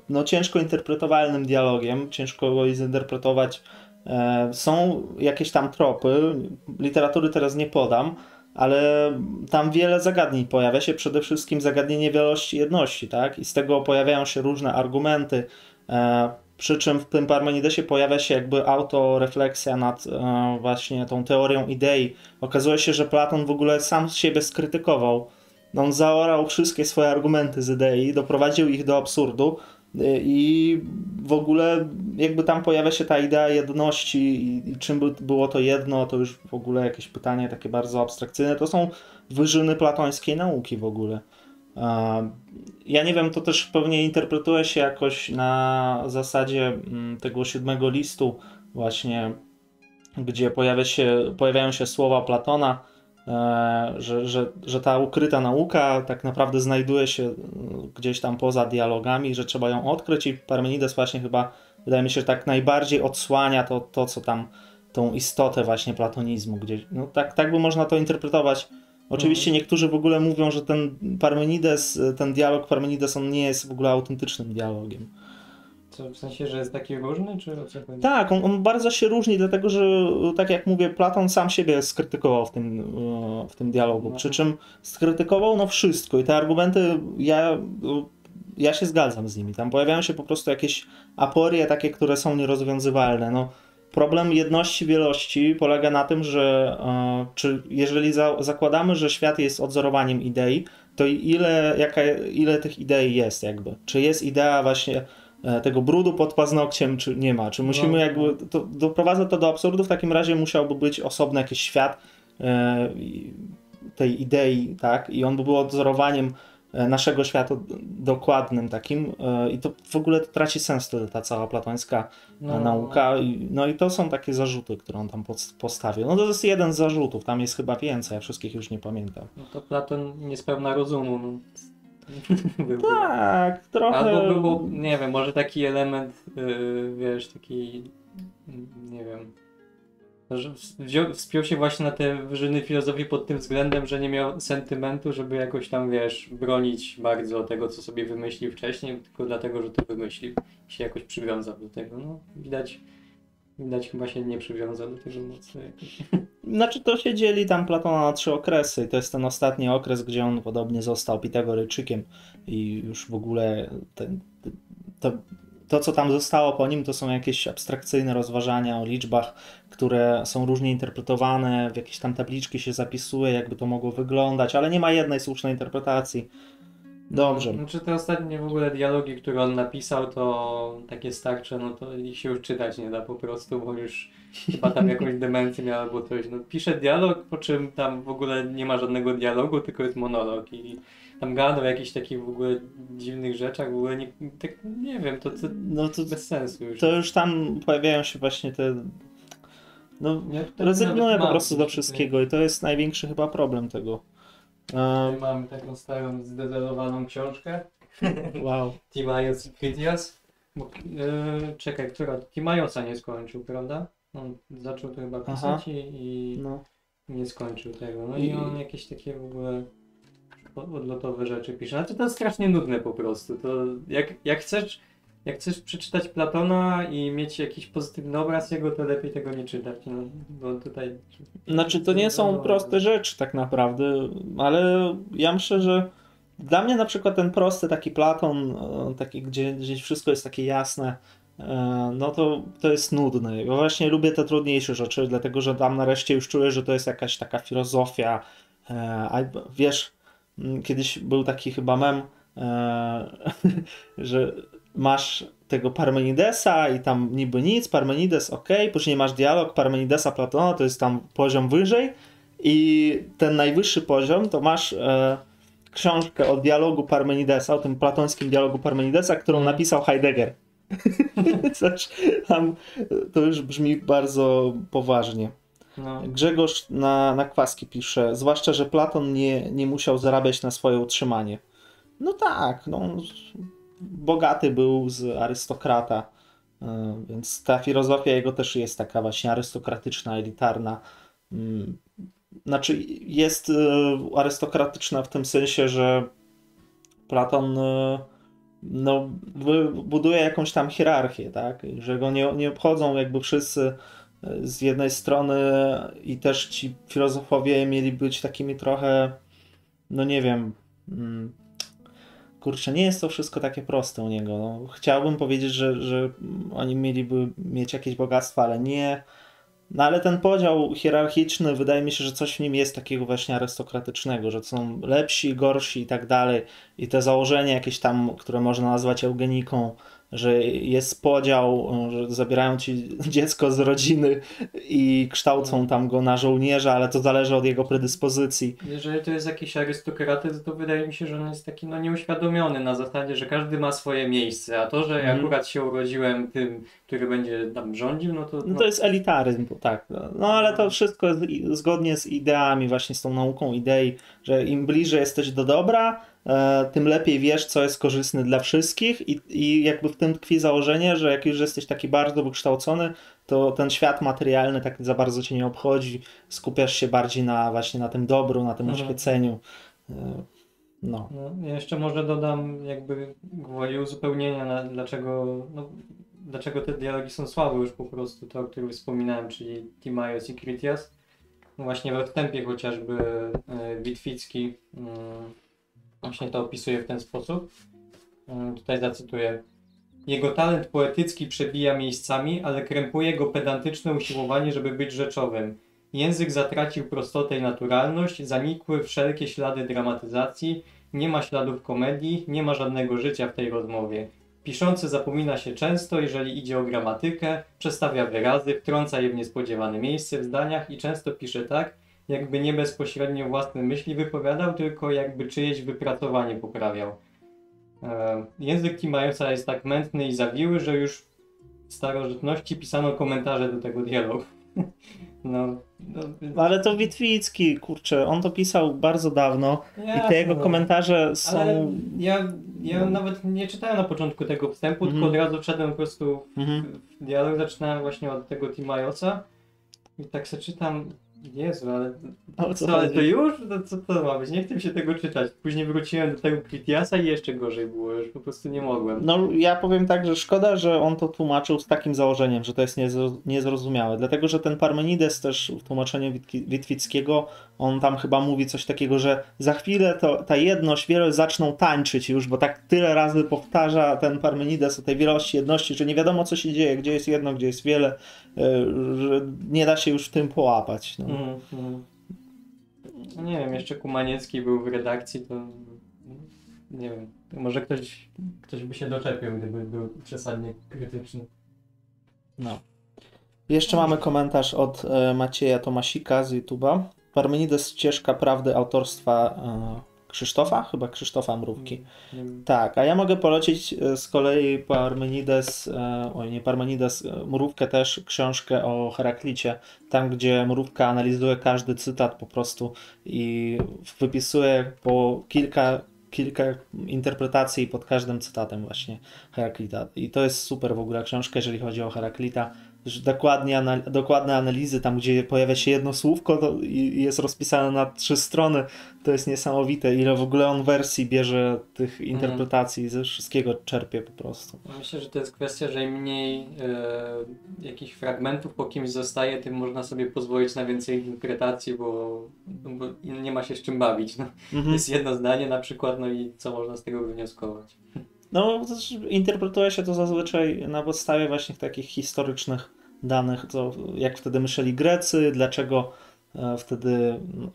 no, ciężko interpretowalnym dialogiem, ciężko go zinterpretować. E, Są jakieś tam tropy, literatury teraz nie podam, ale tam wiele zagadnień pojawia się, przede wszystkim zagadnienie wielości jedności, tak? I z tego pojawiają się różne argumenty, e, przy czym w tym Parmenidesie pojawia się jakby autorefleksja nad e, właśnie tą teorią idei. Okazuje się, że Platon w ogóle sam siebie skrytykował. On zaorał wszystkie swoje argumenty z idei, doprowadził ich do absurdu y, i w ogóle jakby tam pojawia się ta idea jedności i, i czym by, było to jedno, to już w ogóle jakieś pytanie takie bardzo abstrakcyjne. To są wyżyny platońskiej nauki w ogóle. Ja nie wiem, to też pewnie interpretuje się jakoś na zasadzie mm, tego siódmego listu właśnie, gdzie pojawia się, pojawiają się słowa Platona, e, że, że, że ta ukryta nauka tak naprawdę znajduje się mm, gdzieś tam poza dialogami, że trzeba ją odkryć i Parmenides właśnie chyba, wydaje mi się, tak najbardziej odsłania to, to co tam, tą istotę właśnie platonizmu. Gdzieś, no tak, tak by można to interpretować. Oczywiście niektórzy w ogóle mówią, że ten Parmenides, ten dialog Parmenides, on nie jest w ogóle autentycznym dialogiem. Co, w sensie, że jest taki różny, czy? Tak, on, on bardzo się różni, dlatego że, tak jak mówię, Platon sam siebie skrytykował w tym, e, w tym dialogu. No. Przy czym skrytykował no wszystko i te argumenty, ja, ja się zgadzam z nimi. Tam pojawiają się po prostu jakieś aporie takie, które są nierozwiązywalne. No, problem jedności, wielości polega na tym, że e, czy jeżeli za, zakładamy, że świat jest odzorowaniem idei, to ile, jaka, ile tych idei jest jakby? Czy jest idea właśnie e, tego brudu pod paznokciem, czy nie ma? Czy musimy No. jakby, to doprowadza to do absurdu, w takim razie musiałby być osobny jakiś świat e, tej idei, tak? I on by był odzorowaniem naszego świata dokładnym takim e, i to w ogóle to traci sens ta cała platońska No, nauka. No i to są takie zarzuty, które on tam postawił. No to jest jeden z zarzutów, tam jest chyba więcej, ja wszystkich już nie pamiętam. No to Platon niespełna rozumu. No. Tak, trochę... Albo było, nie wiem, może taki element, yy, wiesz, taki, nie wiem, wspiął się właśnie na te wyżyny filozofii pod tym względem, że nie miał sentymentu, żeby jakoś tam, wiesz, bronić bardzo tego, co sobie wymyślił wcześniej, tylko dlatego, że to wymyślił i się jakoś przywiązał do tego. No, widać, widać chyba się nie przywiązał do tego mocno. Znaczy to się dzieli tam Platona na trzy okresy. To jest ten ostatni okres, gdzie on podobnie został Pitagorejczykiem i już w ogóle ten, to, to, co tam zostało po nim, to są jakieś abstrakcyjne rozważania o liczbach, które są różnie interpretowane, w jakieś tam tabliczki się zapisuje, jakby to mogło wyglądać, ale nie ma jednej słusznej interpretacji. Dobrze. Znaczy te ostatnie w ogóle dialogi, które on napisał, to takie starcze, no to ich się już czytać nie da po prostu, bo już chyba tam jakąś demencję miał albo coś. No pisze dialog, po czym tam w ogóle nie ma żadnego dialogu, tylko jest monolog i tam gada o jakichś takich w ogóle dziwnych rzeczach, w ogóle nie, tak, nie wiem, to, to No to, bez sensu już. to już tam pojawiają się właśnie te. No, Ja tutaj rezygnuje nawet po prostu do wszystkiego i to jest największy chyba problem tego. E, Tutaj Mam taką starą, zdezelowaną książkę. wow. Timaios i Critias. Yy, czekaj, która? Timaiosa nie skończył, prawda? On zaczął to chyba pisać i, i No. nie skończył tego. No I- i, on jakieś takie w ogóle odlotowe rzeczy pisze. Znaczy to jest strasznie nudne po prostu. To jak, jak chcesz jak chcesz przeczytać Platona i mieć jakiś pozytywny obraz jego, to lepiej tego nie czytać. No, bo tutaj... Znaczy, to nie są proste rzeczy tak naprawdę, ale ja myślę, że dla mnie na przykład ten prosty taki Platon, e, taki, gdzie, gdzie wszystko jest takie jasne, e, no to, to jest nudne. Ja właśnie lubię te trudniejsze rzeczy, dlatego że tam nareszcie już czuję, że to jest jakaś taka filozofia. e, A wiesz, kiedyś był taki chyba mem, e, że masz tego Parmenidesa i tam niby nic, Parmenides ok, później masz dialog Parmenidesa Platona, to jest tam poziom wyżej i ten najwyższy poziom to masz e, książkę o dialogu Parmenidesa, o tym platońskim dialogu Parmenidesa, którą Mhm. napisał Heidegger. Coś tam, to już brzmi bardzo poważnie. No, Grzegorz na, na kwaski pisze, zwłaszcza, że Platon nie, nie musiał zarabiać na swoje utrzymanie. No tak, no, bogaty był z arystokrata, y, więc ta filozofia jego też jest taka właśnie arystokratyczna, elitarna. Mm, Znaczy jest y, arystokratyczna w tym sensie, że Platon y, no, buduje jakąś tam hierarchię, tak? Że go nie, nie obchodzą jakby wszyscy z jednej strony i też ci filozofowie mieli być takimi trochę, no nie wiem, mm, kurczę, nie jest to wszystko takie proste u niego. No, chciałbym powiedzieć, że, że oni mieliby mieć jakieś bogactwa, ale nie. No ale ten podział hierarchiczny, wydaje mi się, że coś w nim jest takiego właśnie arystokratycznego, że są lepsi, gorsi i tak dalej. I te założenie jakieś tam, które można nazwać eugeniką, że jest podział, że zabierają ci dziecko z rodziny i kształcą tam go na żołnierza, ale to zależy od jego predyspozycji. jeżeli to jest jakiś arystokratyzm, to wydaje mi się, że on jest taki no, nieuświadomiony na zasadzie, że każdy ma swoje miejsce, a to, że ja Mhm. akurat się urodziłem tym, który będzie tam rządził, no to... No to jest elitaryzm, tak. No ale to wszystko jest i- zgodnie z ideami, właśnie z tą nauką idei, że im bliżej jesteś do dobra, tym lepiej wiesz, co jest korzystne dla wszystkich i, i jakby w tym tkwi założenie, że jak już jesteś taki bardzo wykształcony, to ten świat materialny tak za bardzo cię nie obchodzi, skupiasz się bardziej na właśnie na tym dobru, na tym Mhm. oświeceniu. E, No. No, jeszcze może dodam jakby gwoli uzupełnienia, na, dlaczego, no, dlaczego te dialogi są słabe już po prostu, to o którym wspominałem, czyli Timaios i Critias. No Właśnie we wstępie chociażby e, Witwicki mm, właśnie to opisuje w ten sposób. Mm, Tutaj zacytuję. Jego talent poetycki przebija miejscami, ale krępuje go pedantyczne usiłowanie, żeby być rzeczowym. Język zatracił prostotę i naturalność, zanikły wszelkie ślady dramatyzacji, nie ma śladów komedii, nie ma żadnego życia w tej rozmowie. Piszący zapomina się często, jeżeli idzie o gramatykę, przestawia wyrazy, wtrąca je w niespodziewane miejsce w zdaniach i często pisze tak, jakby nie bezpośrednio własne myśli wypowiadał, tylko jakby czyjeś wypracowanie poprawiał. E, język Timaeusa jest tak mętny i zawiły, że już w starożytności pisano komentarze do tego dialogu. No, no Ale to Witwicki, kurczę, on to pisał bardzo dawno i te jego jasne. komentarze są... Ale ja, ja nawet nie czytałem na początku tego wstępu, Mhm. tylko od razu wszedłem po prostu Mhm. w dialog, zaczynałem właśnie od tego Timajosa i tak sobie czytam, Jezu, ale o co co, ale to już? No, co to ma być? Nie chcę się tego czytać. Później wróciłem do tego Kritiasa i jeszcze gorzej było, już po prostu nie mogłem. No, ja powiem tak, że szkoda, że on to tłumaczył z takim założeniem, że to jest niezro- niezrozumiałe. Dlatego, że ten Parmenides też w tłumaczeniu Witwickiego, on tam chyba mówi coś takiego, że za chwilę to ta jedność, wielość zaczną tańczyć już, bo tak tyle razy powtarza ten Parmenides o tej wielości, jedności, że nie wiadomo co się dzieje, gdzie jest jedno, gdzie jest wiele, y, że nie da się już w tym połapać. No. Mhm. No nie wiem, jeszcze Kumaniecki był w redakcji, to nie wiem, może ktoś, ktoś by się doczepił, gdyby był przesadnie krytyczny. No. Jeszcze mamy komentarz od e, Macieja Tomasika z YouTube'a. Parmenides ścieżka prawdy autorstwa e, Krzysztofa, chyba Krzysztofa Mrówki. Wiem. Tak, a ja mogę polecić e, z kolei Parmenides, e, oj nie Parmenides, e, Mrówkę też książkę o Heraklicie, tam gdzie Mrówka analizuje każdy cytat po prostu i wypisuje po kilka, kilka interpretacji pod każdym cytatem właśnie Heraklita. I to jest super w ogóle książka, jeżeli chodzi o Heraklita. Dokładnie, anal- dokładne analizy, tam gdzie pojawia się jedno słówko to i jest rozpisane na trzy strony, to jest niesamowite, ile w ogóle on wersji bierze tych interpretacji, ze wszystkiego czerpie po prostu. Myślę, że to jest kwestia, że im mniej e, jakichś fragmentów po kimś zostaje, tym można sobie pozwolić na więcej interpretacji, bo, no bo nie ma się z czym bawić. No. Mhm. Jest jedno zdanie na przykład, no i co można z tego wywnioskować. No, interpretuje się to zazwyczaj na podstawie właśnie takich historycznych danych, co, jak wtedy myśleli Grecy, dlaczego e, wtedy no,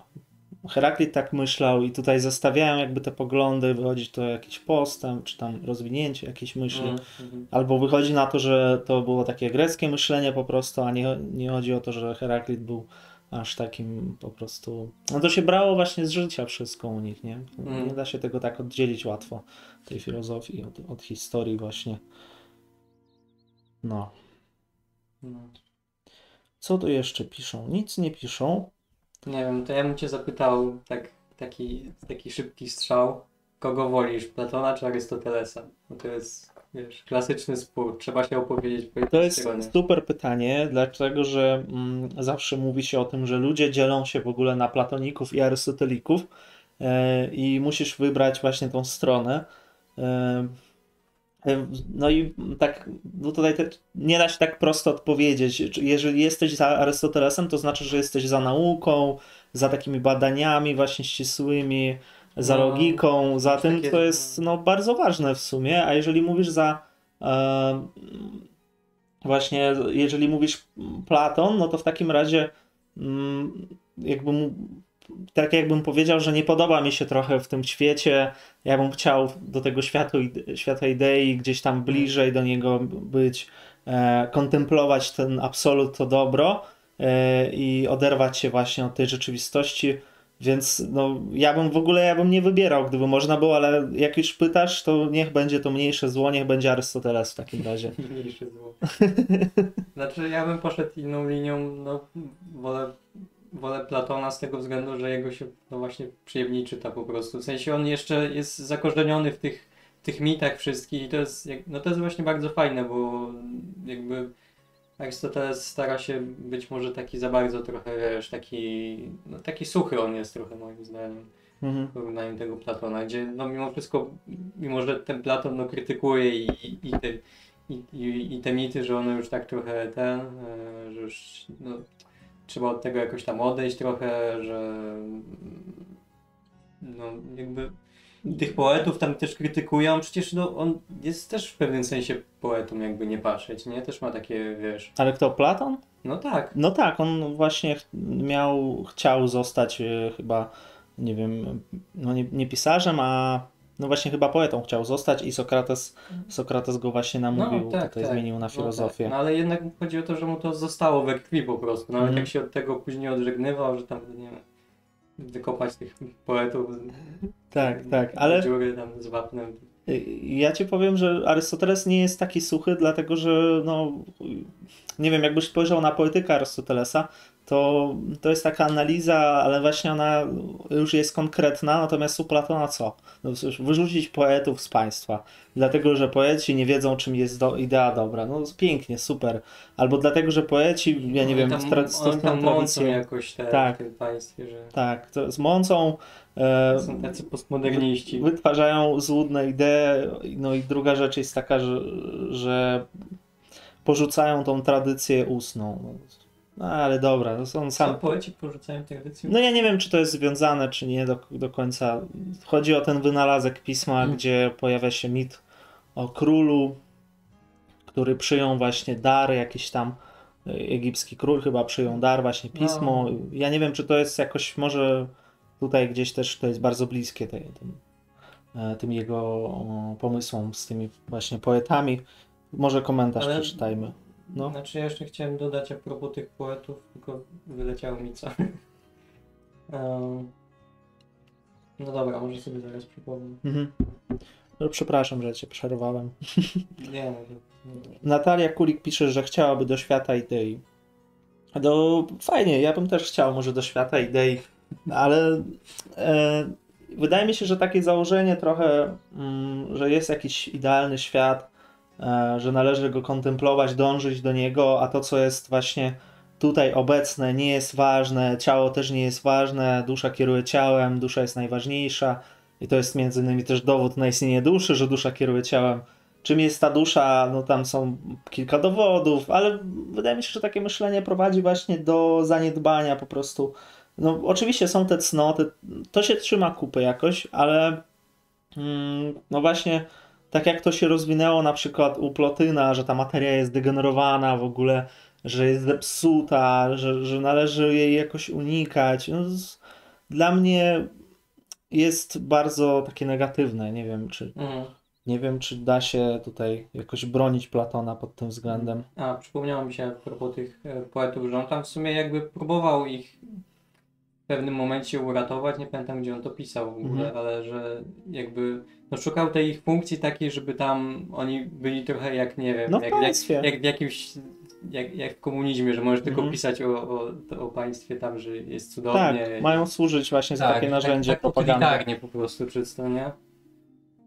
Heraklit tak myślał i tutaj zestawiają jakby te poglądy, wychodzi to jakiś postęp, czy tam rozwinięcie jakiejś myśli. Mhm. Albo wychodzi na to, że to było takie greckie myślenie po prostu, a nie, nie chodzi o to, że Heraklit był aż takim po prostu. No to się brało właśnie z życia wszystko u nich, nie? Mm. Nie da się tego tak oddzielić łatwo, tej filozofii od, od historii, właśnie. No. No. Co tu jeszcze piszą? Nic nie piszą. Nie wiem, to ja bym cię zapytał tak, taki, taki szybki strzał. Kogo wolisz, Platona czy Arystotelesa? No to jest, wiesz, klasyczny spór. Trzeba się opowiedzieć po To jest super pytanie, dlatego że mm, zawsze mówi się o tym, że ludzie dzielą się w ogóle na platoników i arystotelików e, i musisz wybrać właśnie tą stronę. E, no i tak, no tutaj te, nie da się tak prosto odpowiedzieć. Jeżeli jesteś za Arystotelesem, to znaczy, że jesteś za nauką, za takimi badaniami właśnie ścisłymi, za No, logiką, za tym, takie- co jest no, bardzo ważne w sumie, a jeżeli mówisz za e, właśnie, jeżeli mówisz Platon, no to w takim razie mm, jakby tak jakbym powiedział, że nie podoba mi się trochę w tym świecie, ja bym chciał do tego światu, świata idei gdzieś tam bliżej do niego być, e, kontemplować ten absolut, to dobro e, i oderwać się właśnie od tej rzeczywistości. Więc no, ja bym w ogóle ja bym nie wybierał, gdyby można było, ale jak już pytasz, to niech będzie to mniejsze zło, niech będzie Arystoteles w takim razie. Mniejsze zło. Znaczy ja bym poszedł inną linią, no wolę, wolę Platona z tego względu, że jego się no właśnie przyjemniej czyta po prostu. W sensie on jeszcze jest zakorzeniony w tych, tych mitach wszystkich i to jest, no to jest właśnie bardzo fajne, bo jakby Arystoteles stara się być może taki za bardzo trochę, wiesz, taki, no taki suchy on jest trochę moim zdaniem Mhm. w porównaniu tego Platona, gdzie no mimo wszystko, mimo że ten Platon no, krytykuje i, i, i, te, i, i, i te mity, że one już tak trochę ten, e, że już no, trzeba od tego jakoś tam odejść trochę, że no jakby tych poetów tam też krytykują, przecież no on jest też w pewnym sensie poetą jakby nie patrzeć, nie? Też ma takie, wiesz, Ale kto, Platon? no tak, No tak, on właśnie miał, chciał zostać e, chyba, nie wiem, no nie, nie pisarzem, a no właśnie chyba poetą chciał zostać i Sokrates, Sokrates go właśnie namówił, tutaj zmienił na filozofię. No, tak. no ale jednak chodzi o to, że mu to zostało we krwi po prostu. Nawet Mhm. jak się od tego później odżegnywał, że tam nie wiem, wykopać tych poetów Tak, tak, ale dziury tam z wapnem. y, ja ci powiem, że Arystoteles nie jest taki suchy, dlatego że no, nie wiem, jakbyś spojrzał na poetykę Arystotelesa, to, to jest taka analiza, ale właśnie ona już jest konkretna, natomiast u Platona co? No, wyrzucić poetów z państwa, dlatego że poeci nie wiedzą, czym jest do, idea dobra. No pięknie, super. Albo dlatego, że poeci, ja nie Oni wiem, tam, tra- oni stosują tam mącą jakoś te, Tak. w tym państwie, że Tak, to z mącą e, są tacy postmoderniści. wytwarzają złudne idee. No i druga rzecz jest taka, że, że porzucają tą tradycję ustną. No ale dobra, no są Co sam. poeci porzucają tradycję? No ja nie wiem, czy to jest związane, czy nie do, do końca. Chodzi o ten wynalazek pisma, Mhm. gdzie pojawia się mit o królu, który przyjął właśnie dar, jakiś tam e, egipski król chyba przyjął dar, właśnie pismo. No. Ja nie wiem, czy to jest jakoś, może tutaj gdzieś też to jest bardzo bliskie tej, tym, e, tym jego o, pomysłom z tymi właśnie poetami. Może komentarz Ale- przeczytajmy. No. Znaczy ja jeszcze chciałem dodać a propos tych poetów, tylko wyleciało mi co. No dobra, może sobie zaraz przypomnę. Mhm. No, przepraszam, że cię przerwałem. Nie, może. no. Natalia Kulik pisze, że chciałaby do świata idei. No fajnie, ja bym też chciał może do świata idei, ale e, wydaje mi się, że takie założenie trochę, mm, że jest jakiś idealny świat, e, że należy go kontemplować, dążyć do niego, a to co jest właśnie tutaj obecne nie jest ważne, ciało też nie jest ważne, dusza kieruje ciałem, dusza jest najważniejsza i to jest między innymi też dowód na istnienie duszy, że dusza kieruje ciałem czym jest ta dusza, no tam są kilka dowodów, ale wydaje mi się, że takie myślenie prowadzi właśnie do zaniedbania po prostu. No oczywiście są te cnoty, to się trzyma kupy jakoś, ale mm, no właśnie tak jak to się rozwinęło na przykład u Plotyna, że ta materia jest degenerowana w ogóle, że jest zepsuta, że, że należy jej jakoś unikać. No, z- dla mnie jest bardzo takie negatywne, nie wiem czy Mhm. Nie wiem, czy da się tutaj jakoś bronić Platona pod tym względem. A, przypomniało mi się a propos tych e, poetów, że on tam w sumie jakby próbował ich w pewnym momencie uratować, nie pamiętam gdzie on to pisał w ogóle, Mhm. ale że jakby no, szukał tej ich funkcji takiej, żeby tam oni byli trochę jak, nie wiem, No jak, jak, jak w jakimś, jak, jak w komunizmie, że możesz tylko Mhm. pisać o, o, o państwie tam, że jest cudownie. Tak, mają służyć właśnie za takie narzędzie tak, tak propagandy. po prostu nie?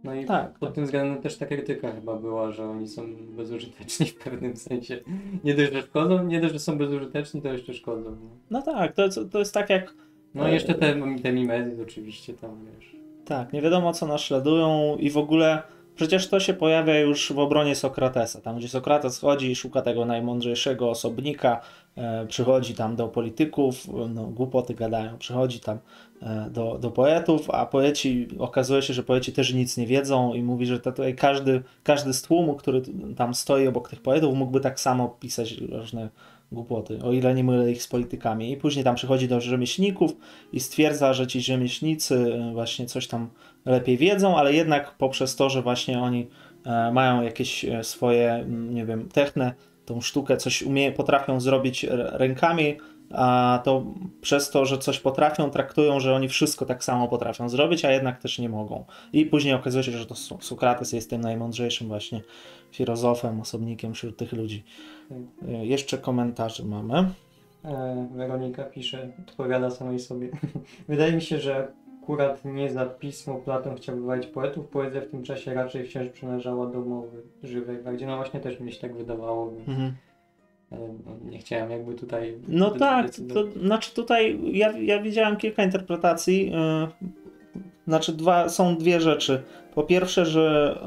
No i Tak, pod tak. tym względem też ta krytyka chyba była, że oni są bezużyteczni w pewnym sensie. Nie dość, że szkodzą, nie dość, że są bezużyteczni, to jeszcze szkodzą. No tak, to, to jest tak jak No i jeszcze te, te mimezy oczywiście tam, wiesz. Tak, nie wiadomo co naśladują i w ogóle przecież to się pojawia już w obronie Sokratesa, tam gdzie Sokrates chodzi i szuka tego najmądrzejszego osobnika, e, przychodzi tam do polityków, no głupoty gadają, przychodzi tam e, do, do poetów, a poeci, okazuje się, że poeci też nic nie wiedzą i mówi, że tutaj każdy, każdy z tłumu, który tam stoi obok tych poetów mógłby tak samo pisać różne głupoty, o ile nie mylę ich z politykami. I później tam przychodzi do rzemieślników i stwierdza, że ci rzemieślnicy e, właśnie coś tam lepiej wiedzą, ale jednak poprzez to, że właśnie oni e, mają jakieś e, swoje, mm, nie wiem, technę, tą sztukę, coś umie, potrafią zrobić rękami, a to przez to, że coś potrafią, traktują, że oni wszystko tak samo potrafią zrobić, a jednak też nie mogą. I później okazuje się, że to Sokrates jest tym najmądrzejszym właśnie filozofem, osobnikiem wśród tych ludzi. E, Jeszcze komentarze mamy. E, Weronika pisze, odpowiada samej sobie. Wydaje mi się, że akurat nie za pismo Platon chciał wywalić poetów, poezja w tym czasie raczej wciąż przynależała do mowy żywej, gdzie no właśnie też mi się tak wydawało, więc Mhm. Nie chciałem jakby tutaj... No tak, to znaczy tutaj ja, ja widziałem kilka interpretacji. Yy, znaczy dwa, są dwie rzeczy. Po pierwsze, że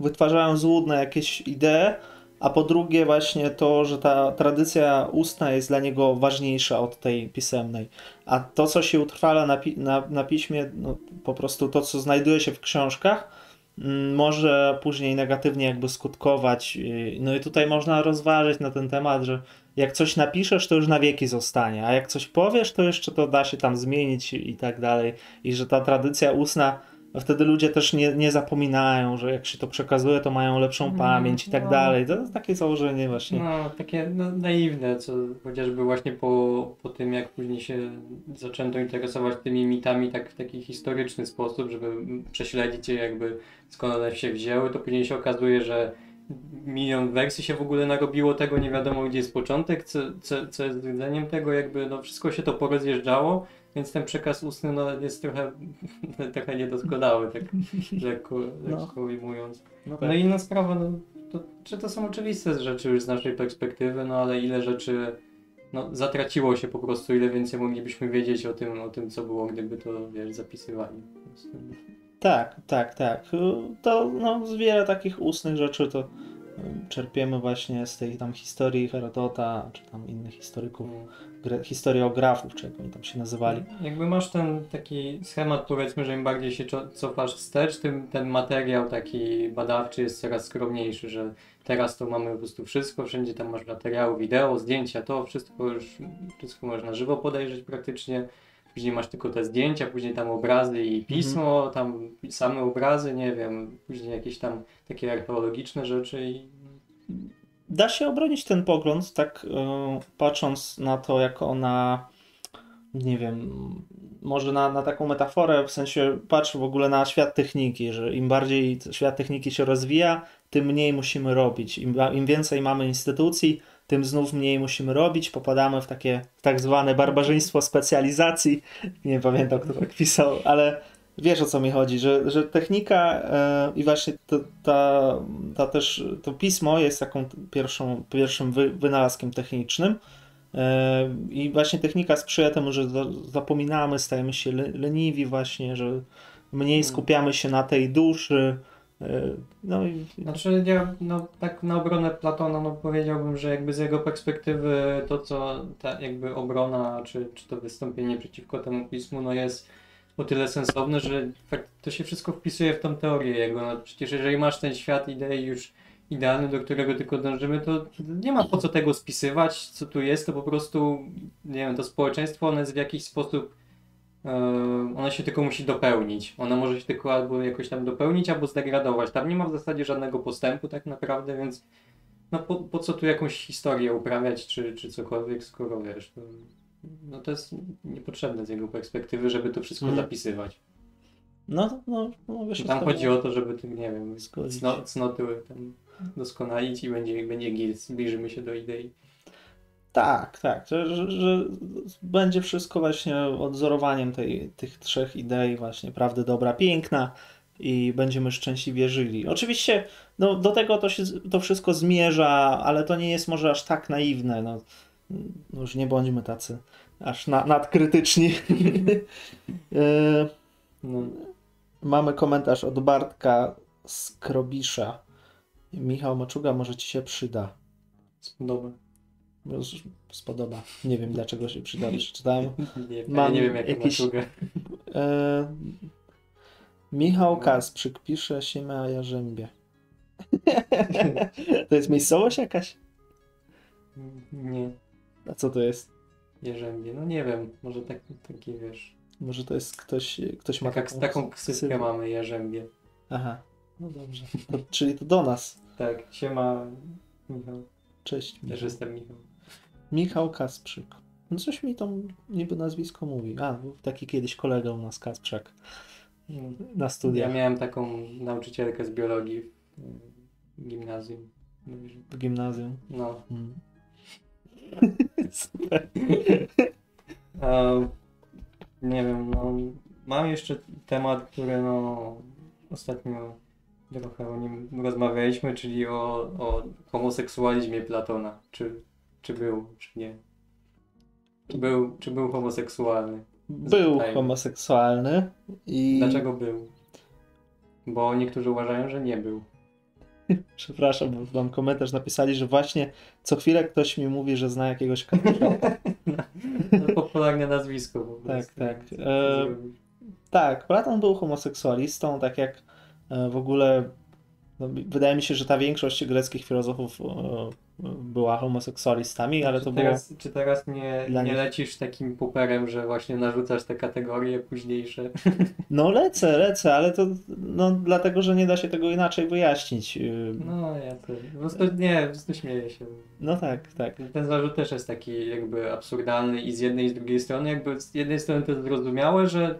wytwarzają złudne jakieś idee, a po drugie właśnie to, że ta tradycja ustna jest dla niego ważniejsza od tej pisemnej. A to, co się utrwala na, pi- na, na piśmie, no, po prostu to, co znajduje się w książkach, może później negatywnie jakby skutkować. Yy, No i tutaj można rozważyć na ten temat, że jak coś napiszesz, to już na wieki zostanie, a jak coś powiesz, to jeszcze to da się tam zmienić i tak dalej. I że ta tradycja ustna, no wtedy ludzie też nie, nie zapominają, że jak się to przekazuje, to mają lepszą Mm, pamięć i tak no. dalej. To jest takie założenie właśnie. No, takie no, naiwne, co chociażby właśnie po, po tym, jak później się zaczęto interesować tymi mitami tak w taki historyczny sposób, żeby prześledzić je jakby skąd one się wzięły, to później się okazuje, że milion wersji się w ogóle narobiło tego, nie wiadomo gdzie jest początek, co, co, co jest rdzeniem tego, jakby no wszystko się to porozjeżdżało, więc ten przekaz ustny no, jest trochę, trochę niedoskonały, tak lekko, No. lekko ujmując. No No i inna sprawa, no, to, czy to są oczywiste rzeczy już z naszej perspektywy, no ale ile rzeczy no, zatraciło się po prostu, ile więcej moglibyśmy wiedzieć o tym, o tym co było, gdyby to, wiesz, zapisywali. Tak, tak, tak. To no, z wiele takich ustnych rzeczy to y, czerpiemy właśnie z tej tam historii Herodota, czy tam innych historyków, gre- historiografów, czy jak oni tam się nazywali. Jakby masz ten taki schemat, powiedzmy, że im bardziej się co- cofasz wstecz, tym ten materiał taki badawczy jest coraz skromniejszy, że teraz to mamy po prostu wszystko, wszędzie tam masz materiały, wideo, zdjęcia, to wszystko już, wszystko można żywo podejrzeć praktycznie. Później masz tylko te zdjęcia, później tam obrazy i pismo, tam same obrazy, nie wiem, później jakieś tam takie archeologiczne rzeczy i Da się obronić ten pogląd, tak e, patrząc na to, jak ona, nie wiem, może na, na taką metaforę, w sensie patrz w ogóle na świat techniki, że im bardziej świat techniki się rozwija, tym mniej musimy robić. Im, im więcej mamy instytucji, tym znów mniej musimy robić. Popadamy w takie tak zwane barbarzyństwo specjalizacji. Nie pamiętam, kto tak pisał, ale wiesz o co mi chodzi, że, że technika e, i właśnie to, ta, ta też to pismo jest taką pierwszą, pierwszym wy, wynalazkiem technicznym. E, I właśnie technika sprzyja temu, że za- zapominamy, stajemy się le, leniwi właśnie, że mniej skupiamy się na tej duszy. e, No i Znaczy ja no, tak na obronę Platona no, powiedziałbym, że jakby z jego perspektywy to co ta jakby obrona czy, czy to wystąpienie przeciwko temu pismu no jest o tyle sensowne, że to się wszystko wpisuje w tą teorię jego. No, przecież jeżeli masz ten świat idei już idealny, do którego tylko dążymy, to nie ma po co tego spisywać, co tu jest, to po prostu nie wiem, to społeczeństwo ono jest w jakiś sposób e, ona się tylko musi dopełnić. Ona może się tylko albo jakoś tam dopełnić, albo zdegradować. Tam nie ma w zasadzie żadnego postępu tak naprawdę, więc no po, po co tu jakąś historię uprawiać, czy, czy cokolwiek, skoro wiesz, to, no to jest niepotrzebne z jego perspektywy, żeby to wszystko Mhm. zapisywać. No, no, no wiesz, Tam chodzi o to, żeby tym, nie wiem, cno, cnoty tam doskonalić i będzie, będzie gil, zbliżymy się do idei. Tak, tak, że, że, że będzie wszystko właśnie odzorowaniem tej, tych trzech idei właśnie, prawdy, dobra, piękna i będziemy szczęśliwie żyli. Oczywiście no, do tego to, się, to wszystko zmierza, ale to nie jest może aż tak naiwne, no już nie bądźmy tacy aż na, nadkrytyczni. E, No, Mamy komentarz od Bartka z Krobisza. Michał Maczuga, może ci się przyda. spodoba. Spodoba. Nie wiem dlaczego się przyda. Przeczytałem. Nie, Mam nie wiem, jaka jakiś- maszuga. E, Michał Kasprzyk pisze Siema Jarzębie. to jest miejscowość jakaś? Nie, A co to jest? Jerzębie. No nie wiem, może tak, taki wiesz. Może to jest ktoś, ktoś ma taką, taką ksywkę mamy, Jerzębie. Aha, no dobrze. To, czyli to do nas. Tak, siema Michał. Cześć Też Michał. jestem Michał. Michał Kasprzyk. No coś mi tam niby nazwisko mówi. A, był taki kiedyś kolega u nas Kasprzak na Ja studiach miałem taką nauczycielkę z biologii w gimnazjum. w gimnazjum. No. Mm. Nie wiem, no. Mam jeszcze temat, który no ostatnio trochę o nim rozmawialiśmy, czyli o, o homoseksualizmie Platona. Czy, czy był, czy nie. Czy był, czy był homoseksualny? Był Zapytajmy. homoseksualny i Dlaczego był? Bo niektórzy uważają, że nie był. przepraszam, bo wam komentarz napisali, że właśnie co chwilę ktoś mi mówi, że zna jakiegoś. No, popularne nazwisko po prostu. tak. Co E, tak, Platon był homoseksualistą, tak jak e, w ogóle no, wydaje mi się, że ta większość greckich filozofów e, była homoseksualistami, ale czy to było teraz, Czy teraz nie, nie nich- lecisz takim puperem, że właśnie narzucasz te kategorie późniejsze? No lecę, lecę, ale to no, dlatego, że nie da się tego inaczej wyjaśnić. Yy, No ja to po prostu nie, po prostu śmieję się. No tak, tak. Ten zarzut też jest taki jakby absurdalny i z jednej i z drugiej strony. Jakby z jednej strony to jest zrozumiałe, że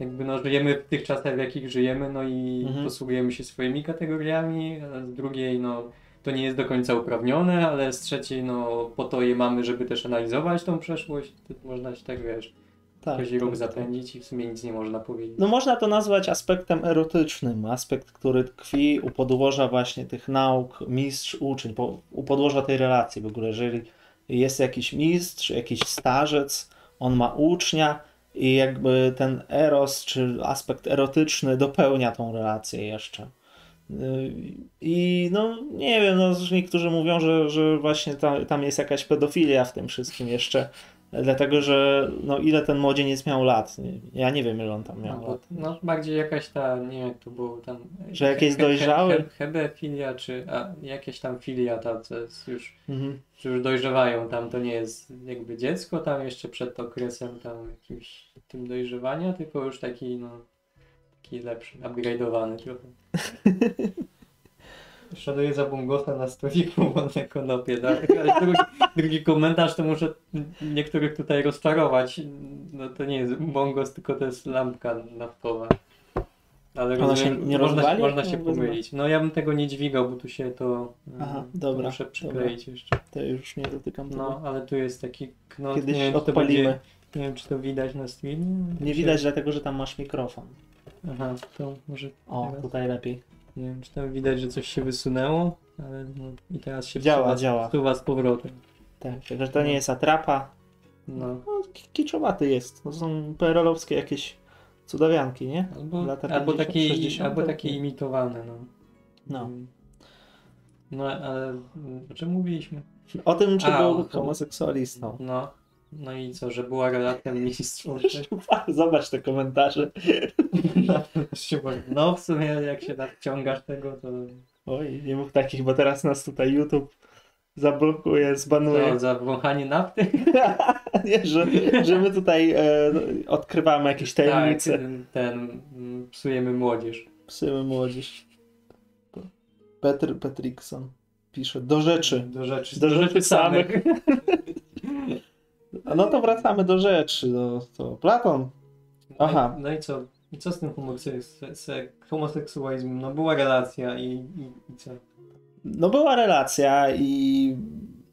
jakby no żyjemy w tych czasach, w jakich żyjemy, no i Mhm. posługujemy się swoimi kategoriami, a z drugiej no to nie jest do końca uprawnione, ale z trzeciej no po to je mamy, żeby też analizować tą przeszłość. Można się tak wiesz, tak, róg tak, tak. zapędzić i w sumie nic nie można powiedzieć. No można to nazwać aspektem erotycznym, aspekt, który tkwi u podłoża właśnie tych nauk mistrz-uczeń, po, u podłoża tej relacji w ogóle, jeżeli jest jakiś mistrz, jakiś starzec, on ma ucznia i jakby ten eros, czy aspekt erotyczny dopełnia tą relację jeszcze. Yy, I no nie wiem, no niektórzy mówią, że, że właśnie tam, tam jest jakaś pedofilia w tym wszystkim jeszcze, dlatego że no ile ten młodzieniec miał lat? Ja nie wiem ile on tam miał No, lat. no bardziej jakaś ta, nie wiem to było tam. Że jakieś he- he- dojrzałe? he- Hebefilia, czy a, jakieś tam filia, ta, co jest już, Mhm. że już dojrzewają tam, to nie jest jakby dziecko tam jeszcze przed okresem tam jakimś tym dojrzewania, tylko już taki no, taki lepszy, upgrade'owany trochę. Szanuję za Bungosa na stoliku, wolne konopie, tak? Ale drugi, drugi komentarz to muszę niektórych tutaj rozczarować. No to nie jest bongos, tylko to jest lampka naftowa. Ale Ona się rozumiem, nie można, rozwali, można się wezmę? pomylić. No ja bym tego nie dźwigał, bo tu się to, Aha, to dobra, muszę przykleić jeszcze. To już nie dotykam tego. No, ale tu jest taki knot, Kiedyś nie wiem, czy to odpalimy. będzie, nie wiem czy to widać na streamie. Nie Czy- widać dlatego, że tam masz mikrofon. Aha, to może O, teraz. tutaj lepiej. Nie wiem, czy tam widać, że coś się wysunęło, ale no, i teraz się Działa, wsuwa, działa. wsuwa z powrotem. Tak, także to nie jest atrapa. No. No, ki- kiczowaty jest. To są PRL-owskie jakieś cudawianki, nie? Albo, Lata albo, 50, taki, 60, albo to- takie imitowane, no. No. Mm. No, ale o czym mówiliśmy? O tym, czy A, był o- homoseksualistą. No. No i co, że była relatem mistrzów? Zobacz te komentarze. No w sumie jak się nadciągasz tego, to... Oj, nie mów takich, bo teraz nas tutaj YouTube Zablokuje, zbanuje. No, za wąchanie nafty? Nie, że, że my tutaj e, odkrywamy jakieś tajemnice. Tak, ten, mm, psujemy młodzież. Psujemy młodzież. Petr Petrikson pisze, do rzeczy. Do rzeczy, Do rzeczy samych. No to wracamy do rzeczy. No, to Platon. Aha. No i co? I co z tym homoseks- se- homoseksualizmem? No była relacja i, i, i co? No była relacja i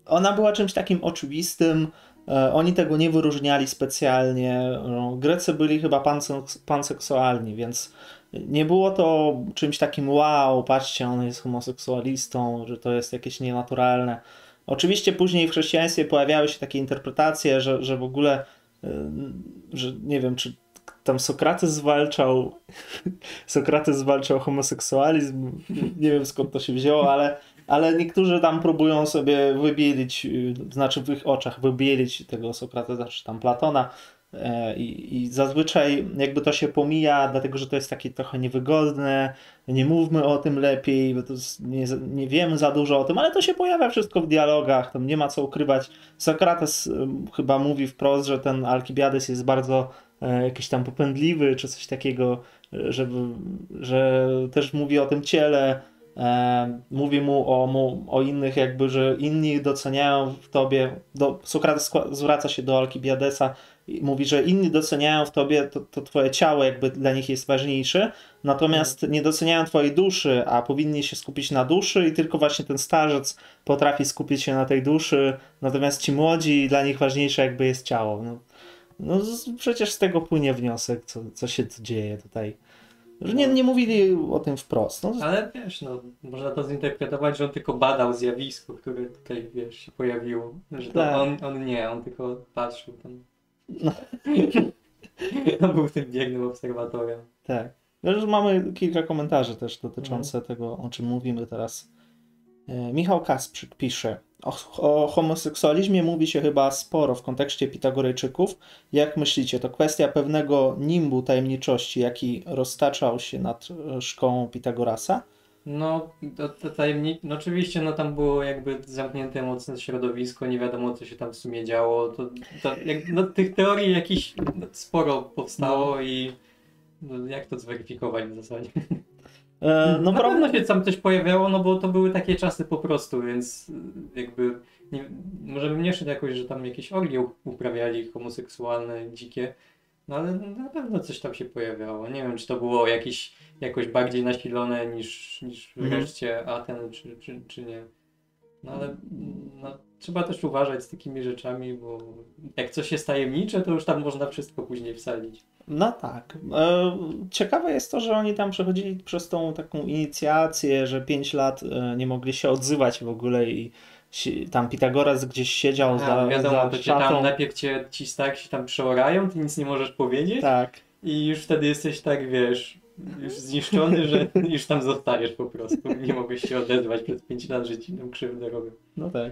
ona była czymś takim oczywistym. E, Oni tego nie wyróżniali specjalnie. No, Grecy byli chyba panseks- panseksualni, więc nie było to czymś takim wow, patrzcie, on jest homoseksualistą, że to jest jakieś nienaturalne. Oczywiście później w chrześcijaństwie pojawiały się takie interpretacje, że, że w ogóle, y, że nie wiem, czy tam Sokrates zwalczał Sokrates zwalczał homoseksualizm, nie wiem skąd to się wzięło, ale, ale niektórzy tam próbują sobie wybielić, y, znaczy w ich oczach wybielić tego Sokratesa czy tam Platona i, i zazwyczaj jakby to się pomija, dlatego że to jest takie trochę niewygodne, nie mówmy o tym lepiej, bo to nie, nie wiemy za dużo o tym, ale to się pojawia wszystko w dialogach, tam nie ma co ukrywać. Sokrates chyba mówi wprost, że ten Alkibiades jest bardzo e, jakiś tam popędliwy, czy coś takiego, e, żeby, że też mówi o tym ciele, e, mówi mu o, mu o innych jakby, że inni doceniają w tobie, do, Sokrates zwraca się do Alkibiadesa mówi, że inni doceniają w tobie to, to twoje ciało jakby dla nich jest ważniejsze, natomiast nie doceniają twojej duszy, a powinni się skupić na duszy i tylko właśnie ten starzec potrafi skupić się na tej duszy, natomiast ci młodzi, dla nich ważniejsze jakby jest ciało. No, no przecież z tego płynie wniosek, co, co się dzieje tutaj. Że nie, nie mówili o tym wprost. No, Ale wiesz, no, można to zinterpretować, że on tylko badał zjawisko, które tutaj, wiesz, się pojawiło. Że to Tak. on, on nie, on tylko patrzył tam. No. on był tym biegłym obserwatorem. Tak. Już mamy kilka komentarzy też dotyczące tego, o czym mówimy teraz. E, Michał Kasprzyk pisze: o, o homoseksualizmie mówi się chyba sporo w kontekście Pitagorejczyków. Jak myślicie, to kwestia pewnego nimbu tajemniczości, jaki roztaczał się nad e, szkołą Pitagorasa? No, to, to tajemnic... no oczywiście, no tam było jakby zamknięte mocne środowisko, nie wiadomo co się tam w sumie działo. To, to jak, no, tych teorii jakiś no, sporo powstało i no, jak to zweryfikować w zasadzie? E, No no, na problem. pewno się tam coś pojawiało, no bo to były takie czasy po prostu, więc jakby nie, może bym nie szedł jakoś, że tam jakieś orgie uprawiali homoseksualne, dzikie, no ale na pewno coś tam się pojawiało. Nie wiem, czy to było jakieś, jakoś bardziej nasilone niż, niż Mhm. reszcie Aten, czy, czy, czy nie. No ale no, trzeba też uważać z takimi rzeczami, bo jak coś jest tajemnicze, to już tam można wszystko później wsadzić. No tak. E, Ciekawe jest to, że oni tam przechodzili przez tą taką inicjację, że 5 lat e, nie mogli się odzywać w ogóle i tam Pitagoras gdzieś siedział A, za, wiadomo, za to cię szatą. tam najpierw cię ci tak się tam przeorają, ty nic nie możesz powiedzieć Tak. i już wtedy jesteś tak, wiesz, już zniszczony, że już tam zostajesz po prostu. Nie mogłeś się odezwać przez 5 lat, że ci tam krzywdę robią. No tak.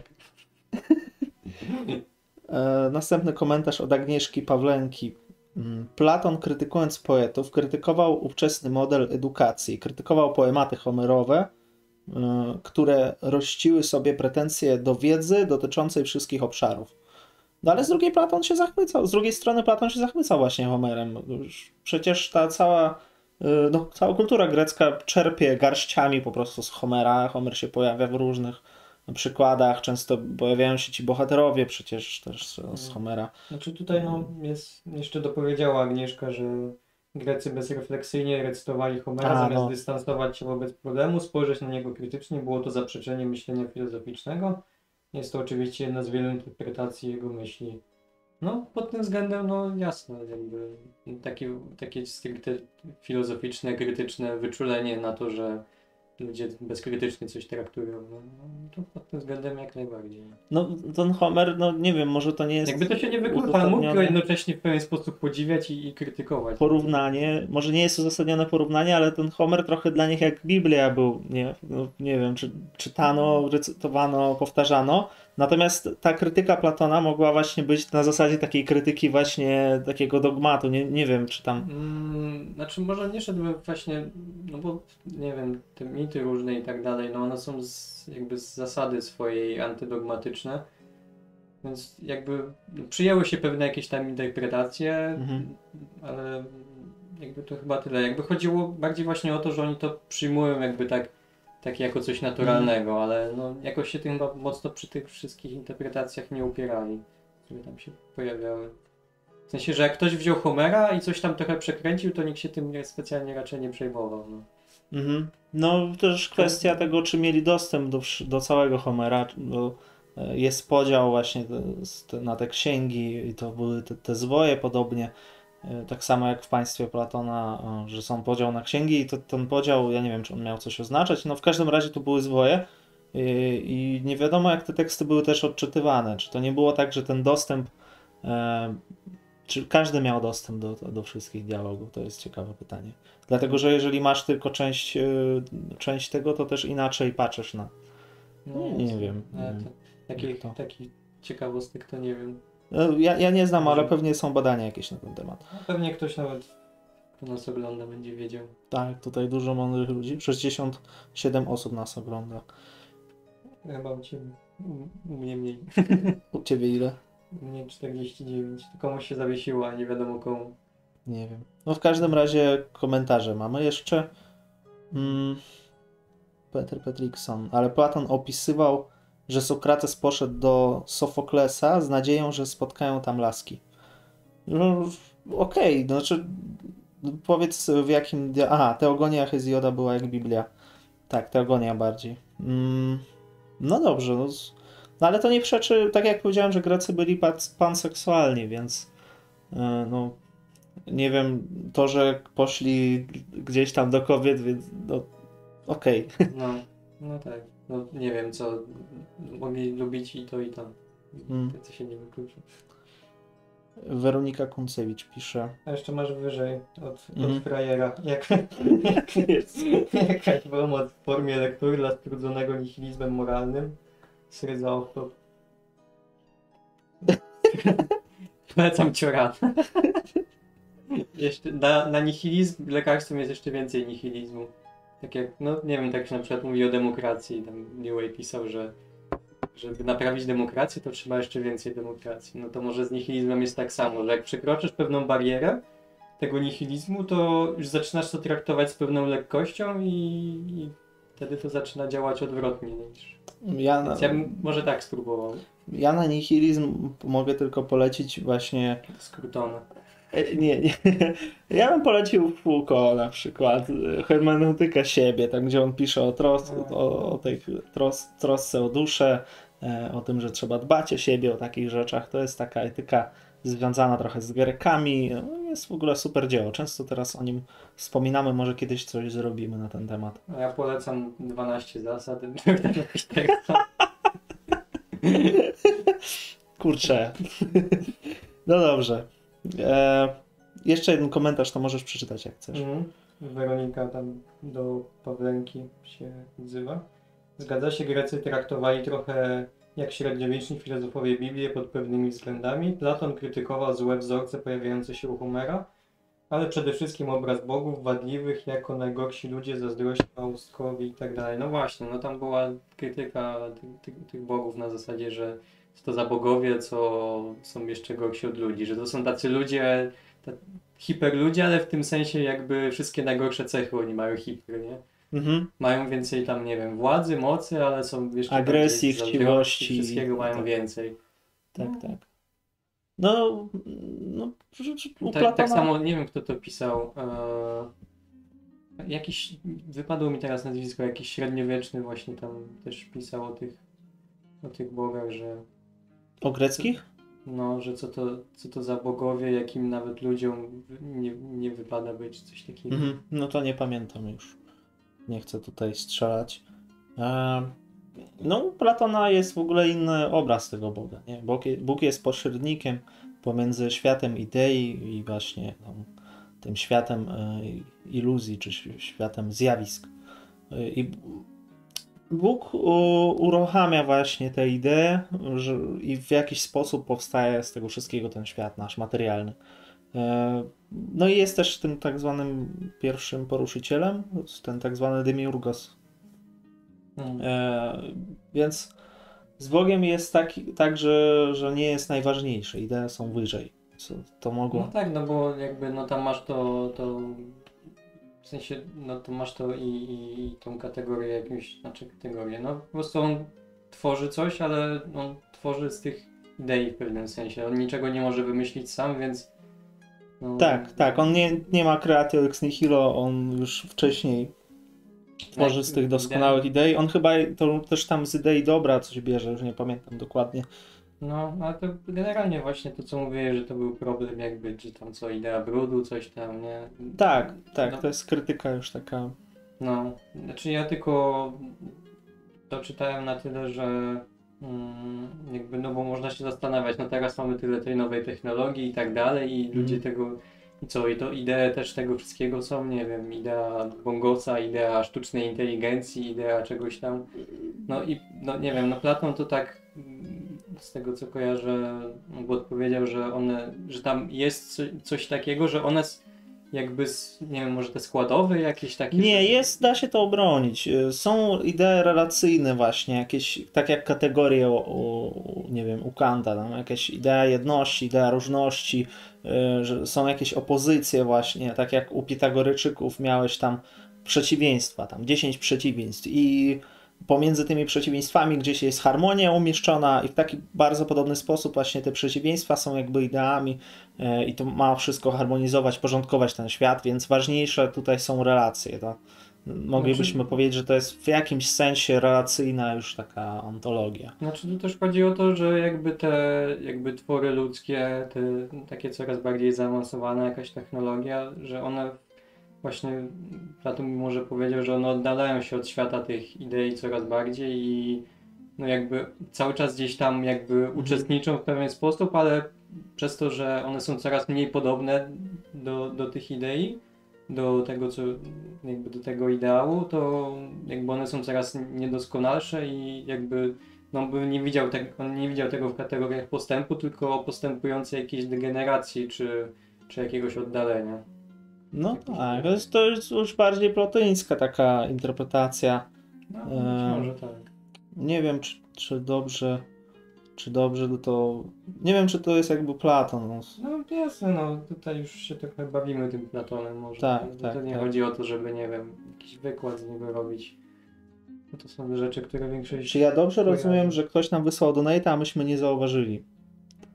E, Następny komentarz od Agnieszki Pawlenki. Mm, Platon, krytykując poetów, krytykował ówczesny model edukacji, krytykował poematy homerowe, które rościły sobie pretensje do wiedzy dotyczącej wszystkich obszarów. No ale z drugiej Platon się zachwycał, z drugiej strony Platon się zachwycał właśnie Homerem. Przecież ta cała, y, no, cała kultura grecka czerpie garściami po prostu z Homera. Homer się pojawia w różnych przykładach, często pojawiają się ci bohaterowie przecież też z, z Homera. Znaczy tutaj no, jest, jeszcze dopowiedziała Agnieszka, że Grecy bezrefleksyjnie recytowali Homera, A, zamiast no. dystansować się wobec problemu, spojrzeć na niego krytycznie, było to zaprzeczenie myślenia filozoficznego. Jest to oczywiście jedna z wielu interpretacji jego myśli. No, pod tym względem, no jasne, jakby takie, takie stricte filozoficzne, krytyczne wyczulenie na to, że ludzie bezkrytycznie coś traktują, no, no to pod tym względem jak najbardziej. No ten Homer, no nie wiem, może to nie jest Jakby to się nie wyklucza, mógł go jednocześnie w pewien sposób podziwiać i, i krytykować. porównanie, może nie jest uzasadnione porównanie, ale ten Homer trochę dla nich jak Biblia był, nie, no, nie wiem, czy czytano, recytowano, powtarzano, natomiast ta krytyka Platona mogła właśnie być na zasadzie takiej krytyki właśnie takiego dogmatu, nie, nie wiem, czy tam Mm, znaczy może nie szedłbym właśnie, no bo nie wiem, tym mity różne i tak dalej, no one są z, jakby z zasady swojej antydogmatyczne, więc jakby przyjęły się pewne jakieś tam interpretacje, Mhm. ale jakby to chyba tyle. Jakby chodziło bardziej właśnie o to, że oni to przyjmują jakby tak, tak jako coś naturalnego, ale no jakoś się tym mocno przy tych wszystkich interpretacjach nie upierali, które tam się pojawiały. W sensie, że jak ktoś wziął Homera i coś tam trochę przekręcił, to nikt się tym nie, specjalnie raczej nie przejmował. No. Mhm. No też kwestia tego, czy mieli dostęp do, do całego Homera, bo e, jest podział właśnie na te księgi i to były te, te zwoje podobnie, tak samo jak w państwie Platona, e, że są podział na księgi i to, ten podział, ja nie wiem, czy on miał coś oznaczać, no w każdym razie to były zwoje i, i nie wiadomo jak te teksty były też odczytywane, czy to nie było tak, że ten dostęp, e, czy każdy miał dostęp do, do wszystkich dialogów, to jest ciekawe pytanie. Dlatego, że jeżeli masz tylko część, część tego, to też inaczej patrzysz na. No, Nie wiem, nie wiem, takich, jak to. takich ciekawostek to nie wiem. E, Ja, ja nie znam, ale pewnie są badania jakieś na ten temat. No, pewnie ktoś nawet, kto nas ogląda, będzie wiedział. Tak, tutaj dużo mądrych ludzi. 67 osób nas ogląda. Chyba u Ciebie. U, mnie mniej. U ciebie ile? U mnie 49. To komuś się zawiesiło, a nie wiadomo komu. Nie wiem. No w każdym razie komentarze mamy jeszcze. Mm, Peter Petrickson. Ale Platon opisywał, że Sokrates poszedł do Sofoklesa z nadzieją, że spotkają tam laski. No, okej, no znaczy powiedz w jakim... Aha, Teogonia Hezjoda była jak Biblia. Tak, Teogonia bardziej. Mm, no dobrze, no, no ale to nie przeczy, tak jak powiedziałem, że Grecy byli pan- panseksualni, więc e, no nie wiem, to, że poszli gdzieś tam do kobiet, więc no okej. No, no tak. No nie wiem co. Mogli lubić i to i to. Mm. To się nie wyklucza. Weronika Kuncewicz pisze. A jeszcze masz wyżej od, Mhm. od frajera. Jak, jak jest jakaś pomoc w formie lektury dla strudzonego nihilizmem moralnym. Srydza off-top. Polecam ciora. Jeszcze na, na nihilizm lekarstwem jest jeszcze więcej nihilizmu. Tak jak, no nie wiem, tak się na przykład mówi o demokracji. Tam Newey pisał, że żeby naprawić demokrację, to trzeba jeszcze więcej demokracji. No to może z nihilizmem jest tak samo, że jak przekroczysz pewną barierę tego nihilizmu, to już zaczynasz to traktować z pewną lekkością i, i wtedy to zaczyna działać odwrotnie niż. Ja na, ja bym może tak spróbował. ja na nihilizm mogę tylko polecić właśnie. Scrutona. E, Nie, nie. Ja bym polecił Foucault na przykład. e, Hermeneutykę siebie, tam gdzie on pisze o, tros, o, o tej tros, trosce o duszę, e, o tym, że trzeba dbać o siebie, o takich rzeczach. To jest taka etyka związana trochę z Grekami. No, Jest w ogóle super dzieło. Często teraz o nim wspominamy, może kiedyś coś zrobimy na ten temat. A ja polecam 12 zasad. jakoś tak. Kurczę. No dobrze. E, jeszcze jeden komentarz, to możesz przeczytać jak chcesz. Mhm. Weronika tam do Pawlenki się odzywa. Zgadza się, Grecy traktowali trochę jak średniowieczni filozofowie Biblię pod pewnymi względami. Platon krytykował złe wzorce pojawiające się u Homera, ale przede wszystkim obraz bogów wadliwych jako najgorsi ludzie, zazdrośnią, i tak dalej. No właśnie, no tam była krytyka tych, tych, tych bogów na zasadzie, że co to za bogowie, co są jeszcze gorsi od ludzi, że to są tacy ludzie, hiperludzie, ale w tym sensie jakby wszystkie najgorsze cechy oni mają hiper, nie? Mhm. Mają więcej tam, nie wiem, władzy, mocy, ale są jeszcze Agresji, chciwości. Wszystkiego mają Tak. więcej. Tak, tak. No, no Tak, tak samo, nie wiem kto to pisał. E, jakiś, wypadło mi teraz nazwisko, jakiś średniowieczny właśnie tam też pisał o tych, o tych bogach, że O greckich? no, że co to, co to za bogowie, jakim nawet ludziom nie, nie wypada być, coś takiego. Mhm. No to nie pamiętam już. Nie chcę tutaj strzelać. No, u Platona jest w ogóle inny obraz tego Boga. Nie? Bóg, je- Bóg jest pośrednikiem pomiędzy światem idei i właśnie no, tym światem e, iluzji, czy światem zjawisk. E, I Bóg uruchamia właśnie te idee i w jakiś sposób powstaje z tego wszystkiego ten świat nasz materialny. E, No i jest też tym tak zwanym pierwszym poruszycielem, ten tak zwany demiurgos Mm. E, więc z Bogiem jest tak, tak że, że nie jest najważniejsze. Idee są wyżej. Co to mogło. No tak, no bo jakby no tam masz to, to w sensie, no to masz to i, i, i tą kategorię jakąś, znaczy kategorię, no po prostu on tworzy coś, ale on tworzy z tych idei w pewnym sensie. On niczego nie może wymyślić sam, więc no, Tak, tak. On nie, nie ma creatio ex nihilo, on już wcześniej tworzy z tych doskonałych idei. On chyba to też tam z idei dobra coś bierze, już nie pamiętam dokładnie. No, ale to generalnie właśnie to, co mówię, że to był problem jakby, czy tam co, idea brudu, coś tam, nie? Tak, tak, No. to jest krytyka już taka. No, znaczy ja tylko to czytałem na tyle, że mm, jakby, no bo można się zastanawiać, no teraz mamy tyle tej nowej technologii i tak dalej i Mhm. ludzie tego, i co, i to idee też tego wszystkiego są, nie wiem, idea bongosa, idea sztucznej inteligencji, idea czegoś tam, no i, no nie wiem, no Platon to tak mm, z tego co kojarzę, bo odpowiedział, że one, że tam jest co- coś takiego, że one jakby, nie wiem, może te składowe jakieś takie... Nie, jest, da się to obronić. Y, Są idee relacyjne właśnie, jakieś, tak jak kategorie nie wiem, u Kanta, tam jakaś idea jedności, idea różności, y, że są jakieś opozycje właśnie, tak jak u Pitagoryczyków miałeś tam przeciwieństwa, tam 10 przeciwieństw i pomiędzy tymi przeciwieństwami gdzieś jest harmonia umieszczona i w taki bardzo podobny sposób właśnie te przeciwieństwa są jakby ideami e, i to ma wszystko harmonizować, porządkować ten świat, więc ważniejsze tutaj są relacje. To moglibyśmy Znaczy- powiedzieć, że to jest w jakimś sensie relacyjna już taka ontologia. Znaczy tu też chodzi o to, że jakby te jakby twory ludzkie, te takie coraz bardziej zaawansowane jakaś technologia, że one właśnie Platon może powiedział, że one oddalają się od świata tych idei coraz bardziej i no jakby cały czas gdzieś tam jakby uczestniczą w pewien sposób, ale przez to, że one są coraz mniej podobne do, do tych idei, do tego, co jakby do tego ideału, to jakby one są coraz niedoskonalsze i jakby no bym nie widział tego, on nie widział tego w kategoriach postępu, tylko postępującej jakiejś degeneracji czy, czy jakiegoś oddalenia. No tak, to jest, to jest już bardziej platońska taka interpretacja. No, być może tak. Nie wiem, czy, czy dobrze, czy dobrze to... Nie wiem, czy to jest jakby Platon. No. No jasne, no tutaj już się trochę bawimy tym Platonem może. Tak, to, tak, To nie tak. chodzi o to, żeby, nie wiem, jakiś wykład z niego robić. No to są rzeczy, które większość... Czy ja dobrze kojarzy. rozumiem, że ktoś nam wysłał donate, a myśmy nie zauważyli?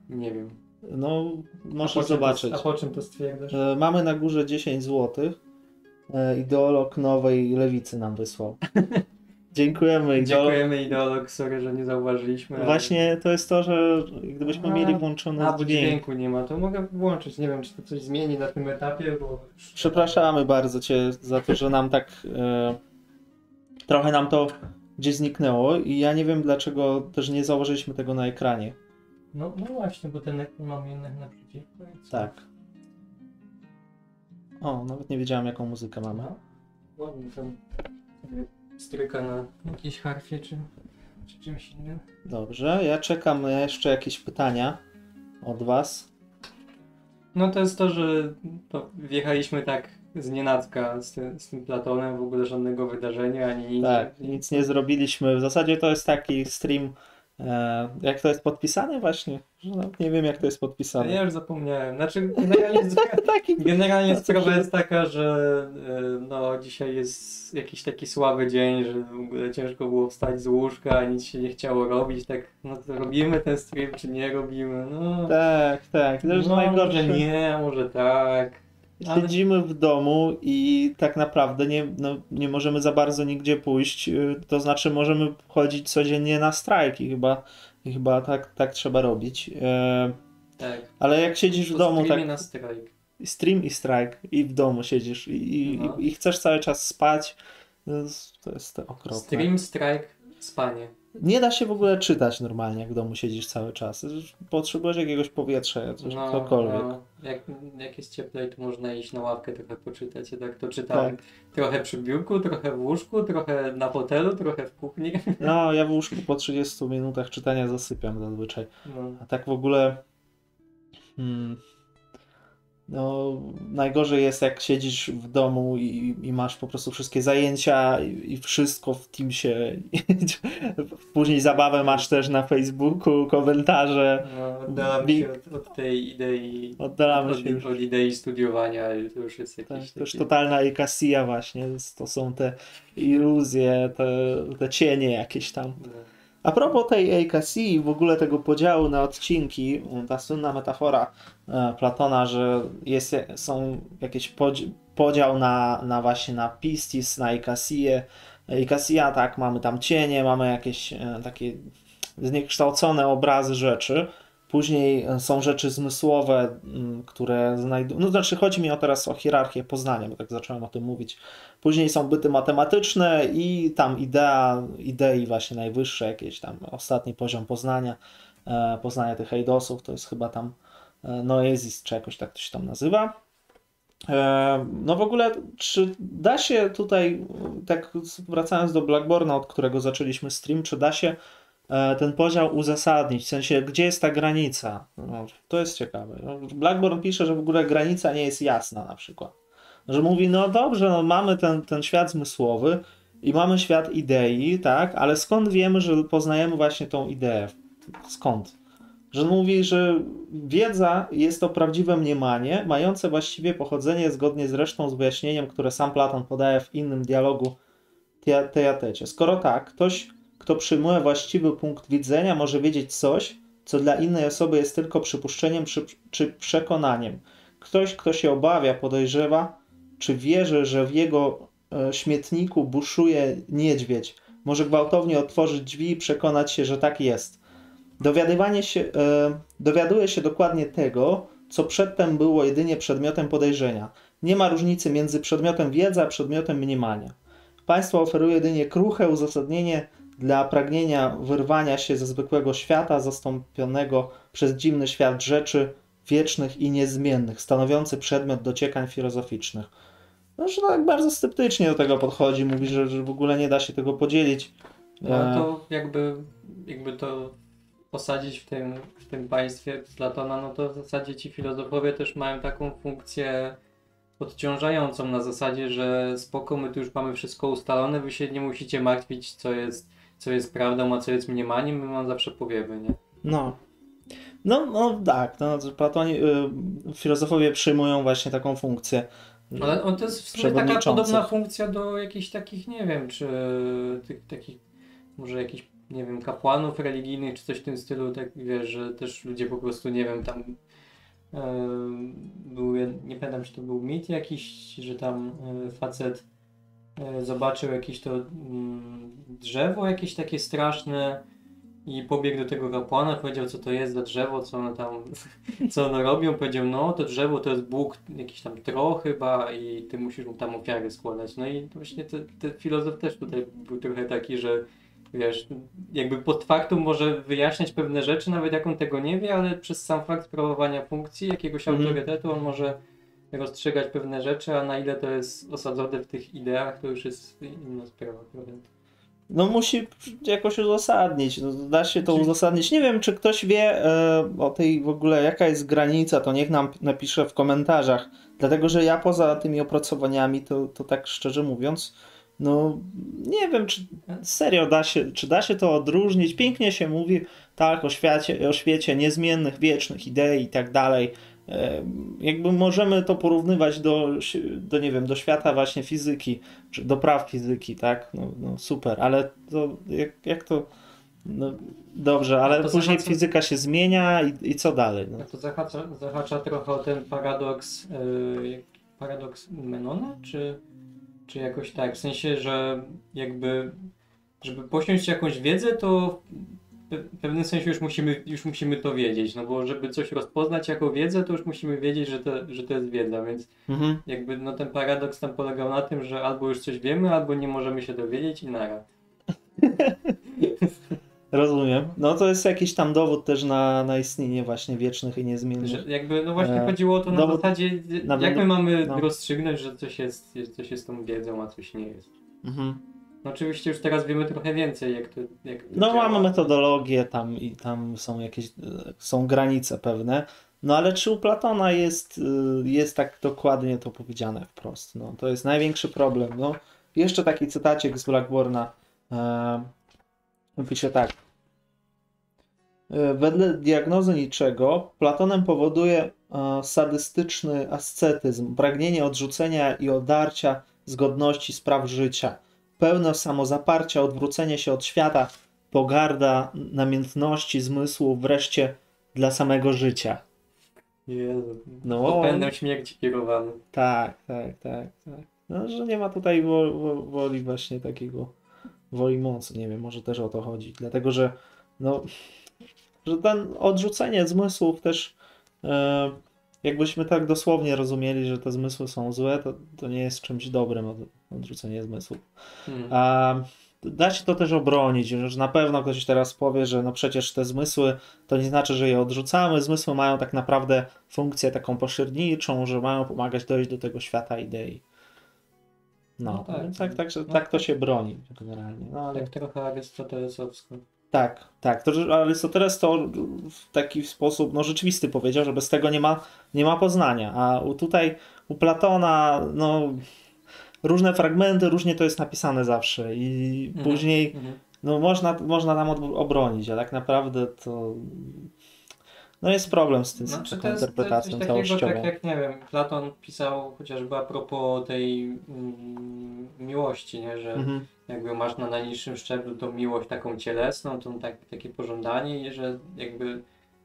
Nie wiem. No, możesz zobaczyć. To, a po czym to stwierdzasz? E, Mamy na górze 10 zł. Ideolog nowej lewicy nam wysłał. Dziękujemy, ideolog. Dziękujemy ideolog, sorry, że nie zauważyliśmy. ale- Właśnie to jest to, że gdybyśmy A, mieli włączony A, bo dźwięk. dźwięku nie ma, to mogę włączyć. Nie wiem, czy to coś zmieni na tym etapie, bo... Przepraszamy bardzo Cię za to, że nam tak e, trochę nam to gdzieś zniknęło i ja nie wiem dlaczego też nie zauważyliśmy tego na ekranie. No, no właśnie, bo ten ekran mam jednak naprzeciwko. co? Tak. O, nawet nie wiedziałem jaką muzykę mamy. No, ładnie tam sobie stryka na jakiejś harfie, czy, czy czymś innym. Dobrze, ja czekam na jeszcze jakieś pytania od Was. No to jest to, że to wjechaliśmy tak z nienacka z tym, z tym Platonem, w ogóle żadnego wydarzenia, ani nic. Tak, nic nie zrobiliśmy. W zasadzie to jest taki stream. E, jak to jest podpisane właśnie? Nawet nie wiem jak to jest podpisane. Ja już zapomniałem. Znaczy, generalnie, Taki... generalnie No to sprawa jest taka, że e, no, dzisiaj jest jakiś taki słaby dzień, że w ogóle ciężko było wstać z łóżka, nic się nie chciało robić, tak no to robimy ten stream, czy nie robimy, no... Tak, tak. To jest no, najgorsze. może nie, może tak. Siedzimy w domu i tak naprawdę nie, no, nie możemy za bardzo nigdzie pójść. y, To znaczy możemy chodzić codziennie na strajk i chyba, i chyba tak, tak trzeba robić. E, Tak. ale jak siedzisz w Po domu, tak na strajk. stream i strajk i w domu siedzisz i, i, No. i chcesz cały czas spać, to jest, to jest okropne. Stream, strajk, spanie. Nie da się w ogóle czytać normalnie, jak w domu siedzisz cały czas. Potrzebujesz jakiegoś powietrza, coś, No, cokolwiek. no, jak, jak jest cieplej, to można iść na ławkę trochę poczytać. Ja tak to czytałem. Tak. Trochę przy biurku, trochę w łóżku, trochę na fotelu, trochę w kuchni. No, ja w łóżku po 30 minutach czytania zasypiam zazwyczaj. No. A tak w ogóle. Hmm, No, najgorzej jest, jak siedzisz w domu i, i masz po prostu wszystkie zajęcia i, i wszystko w Teamsie. Później zabawę masz też na Facebooku, komentarze. No, oddalamy Big- się od, od tej idei. Oddalamy od, się już. od idei studiowania i to już jest Tak, jakiś to już totalna ekasia właśnie. To są te iluzje, te, te cienie jakieś tam. No. A propos tej AKC i w ogóle tego podziału na odcinki, ta słynna metafora e, Platona, że jest, są jakieś podzi- podział na, na właśnie na pistis, na Ikasię. Ikasia, tak, mamy tam cienie, mamy jakieś e, takie zniekształcone obrazy rzeczy. Później e, są rzeczy zmysłowe, m, które znajdują. No, znaczy, chodzi mi o teraz o hierarchię poznania, bo tak zacząłem o tym mówić. Później są byty matematyczne i tam idea, idei właśnie najwyższe, jakieś tam ostatni poziom poznania, e, poznania tych eidosów, to jest chyba tam e, noezis, czy jakoś tak to się tam nazywa. No w ogóle, czy da się tutaj, tak wracając do Blackborna, od którego zaczęliśmy stream, czy da się ten podział uzasadnić, w sensie, gdzie jest ta granica? No, to jest ciekawe. No, Blackborn pisze, że w ogóle granica nie jest jasna na przykład że mówi, no dobrze, no mamy ten, ten świat zmysłowy i mamy świat idei, tak, ale skąd wiemy, że poznajemy właśnie tą ideę? Skąd? Że mówi, że wiedza jest to prawdziwe mniemanie, mające właściwie pochodzenie zgodnie z resztą z wyjaśnieniem, które sam Platon podaje w innym dialogu Tea- Teatecie. Skoro tak, ktoś, kto przyjmuje właściwy punkt widzenia, może wiedzieć coś, co dla innej osoby jest tylko przypuszczeniem czy, czy przekonaniem. Ktoś, kto się obawia, podejrzewa, czy wierzy, że w jego e, śmietniku buszuje niedźwiedź, może gwałtownie otworzyć drzwi i przekonać się, że tak jest. Dowiadywanie się, e, dowiaduje się dokładnie tego, co przedtem było jedynie przedmiotem podejrzenia. Nie ma różnicy między przedmiotem wiedzy a przedmiotem mniemania. Państwo oferuje jedynie kruche uzasadnienie dla pragnienia wyrwania się ze zwykłego świata, zastąpionego przez dziwny świat rzeczy wiecznych i niezmiennych, stanowiący przedmiot dociekań filozoficznych. No, że tak bardzo sceptycznie do tego podchodzi, mówi, że, że w ogóle nie da się tego podzielić. No E, to jakby, jakby to posadzić w tym, w tym państwie Platona, no to w zasadzie ci filozofowie też mają taką funkcję odciążającą na zasadzie, że spoko, my tu już mamy wszystko ustalone, wy się nie musicie martwić, co jest, co jest prawdą, a co jest mniemaniem, my wam zawsze powiemy, nie? No. No, no tak, no, Platonie, y, filozofowie przyjmują właśnie taką funkcję. Ale on to jest w sumie taka podobna funkcja do jakichś takich, nie wiem, czy tych takich, może jakichś, nie wiem, kapłanów religijnych, czy coś w tym stylu, tak wiesz, że też ludzie po prostu, nie wiem, tam e, był, nie pamiętam, czy to był mit jakiś, że tam e, facet zobaczył jakieś to mm, drzewo jakieś takie straszne i pobiegł do tego kapłana, powiedział, co to jest za drzewo, co ono tam, co ono robią, powiedział, no to drzewo to jest Bóg, jakiś tam tro chyba i ty musisz mu tam ofiary składać. No i właśnie te, te filozof też tutaj był trochę taki, że wiesz, jakby pod faktum może wyjaśniać pewne rzeczy, nawet jak on tego nie wie, ale przez sam fakt sprawowania funkcji, jakiegoś Mhm. autorytetu, on może rozstrzygać pewne rzeczy, a na ile to jest osadzone w tych ideach, to już jest inna sprawa, prawda? No musi jakoś uzasadnić. No, da się to uzasadnić. Nie wiem, czy ktoś wie e, o tej w ogóle, jaka jest granica, to niech nam napisze w komentarzach. Dlatego, że ja poza tymi opracowaniami, to, to tak szczerze mówiąc, no nie wiem, czy serio da się, czy da się to odróżnić. Pięknie się mówi, tak, o świecie, o świecie niezmiennych, wiecznych idei i tak dalej. E, Jakby możemy to porównywać do, do, nie wiem, do świata właśnie fizyki, czy do praw fizyki, tak? No, no super, ale to jak, jak to. No, dobrze, ale To później zahacza- fizyka się zmienia i, i co dalej? No. No to zahacza, zahacza trochę o ten paradoks, yy, paradoks Menona, czy, czy jakoś tak, w sensie, że jakby, żeby posiąść jakąś wiedzę, to w pe- pewnym sensie już musimy, już musimy to wiedzieć, no bo żeby coś rozpoznać jako wiedzę, to już musimy wiedzieć, że to, że to jest wiedza, więc Mhm. jakby no ten paradoks tam polegał na tym, że albo już coś wiemy, albo nie możemy się dowiedzieć i nara. Rozumiem. No to jest jakiś tam dowód też na, na istnienie właśnie wiecznych i niezmiennych. Że jakby, no właśnie E, chodziło o to na dowód- zasadzie, na- jak my mamy no. rozstrzygnąć, że coś jest- coś jest tą wiedzą, a coś nie jest. Mhm. No oczywiście już teraz wiemy trochę więcej, jak to, jak to No działa. mamy metodologię tam i tam są jakieś, są granice pewne. No ale czy u Platona jest, y, jest tak dokładnie to powiedziane wprost? No, to jest największy problem. No, jeszcze taki cytacik z Blackborna. E, pisze tak. E, Wedle diagnozy niczego, Platonem powoduje e, sadystyczny ascetyzm, pragnienie odrzucenia i odarcia z godności spraw życia, pełne samozaparcia, odwrócenie się od świata, pogarda namiętności zmysłu, wreszcie dla samego życia. Jezu. No. No. Pędem śmierci kierowany. Tak, tak, tak, tak. No, że nie ma tutaj wo, wo, woli właśnie takiego woli mocy, nie wiem, może też o to chodzi. Dlatego, że no, że ten odrzucenie zmysłów też e, jakbyśmy tak dosłownie rozumieli, że te zmysły są złe, to, to nie jest czymś dobrym odrzucenie zmysłów. Hmm. A da się to też obronić, że na pewno ktoś teraz powie, że no przecież te zmysły to nie znaczy, że je odrzucamy. Zmysły mają tak naprawdę funkcję taką pośredniczą, że mają pomagać dojść do tego świata idei. No, No tak. tak, tak, tak, że No tak to się broni generalnie. No ale Tak trochę arystotelesowsko. tak, tak. To, Arystoteles to w taki sposób no, rzeczywisty powiedział, że bez tego nie ma, nie ma poznania. A tutaj u Platona no, różne fragmenty, różnie to jest napisane zawsze i Mhm. później Mhm. no, można, można tam od, obronić, a tak naprawdę to no, jest problem z tym, z Znaczy, taką to jest interpretacją coś takiego, całościową. tak jak nie wiem, Platon pisał chociażby a propos tej mm, miłości, nie? że Mhm. jakby masz na najniższym szczeblu tą miłość taką cielesną, tą tak, takie pożądanie i że jakby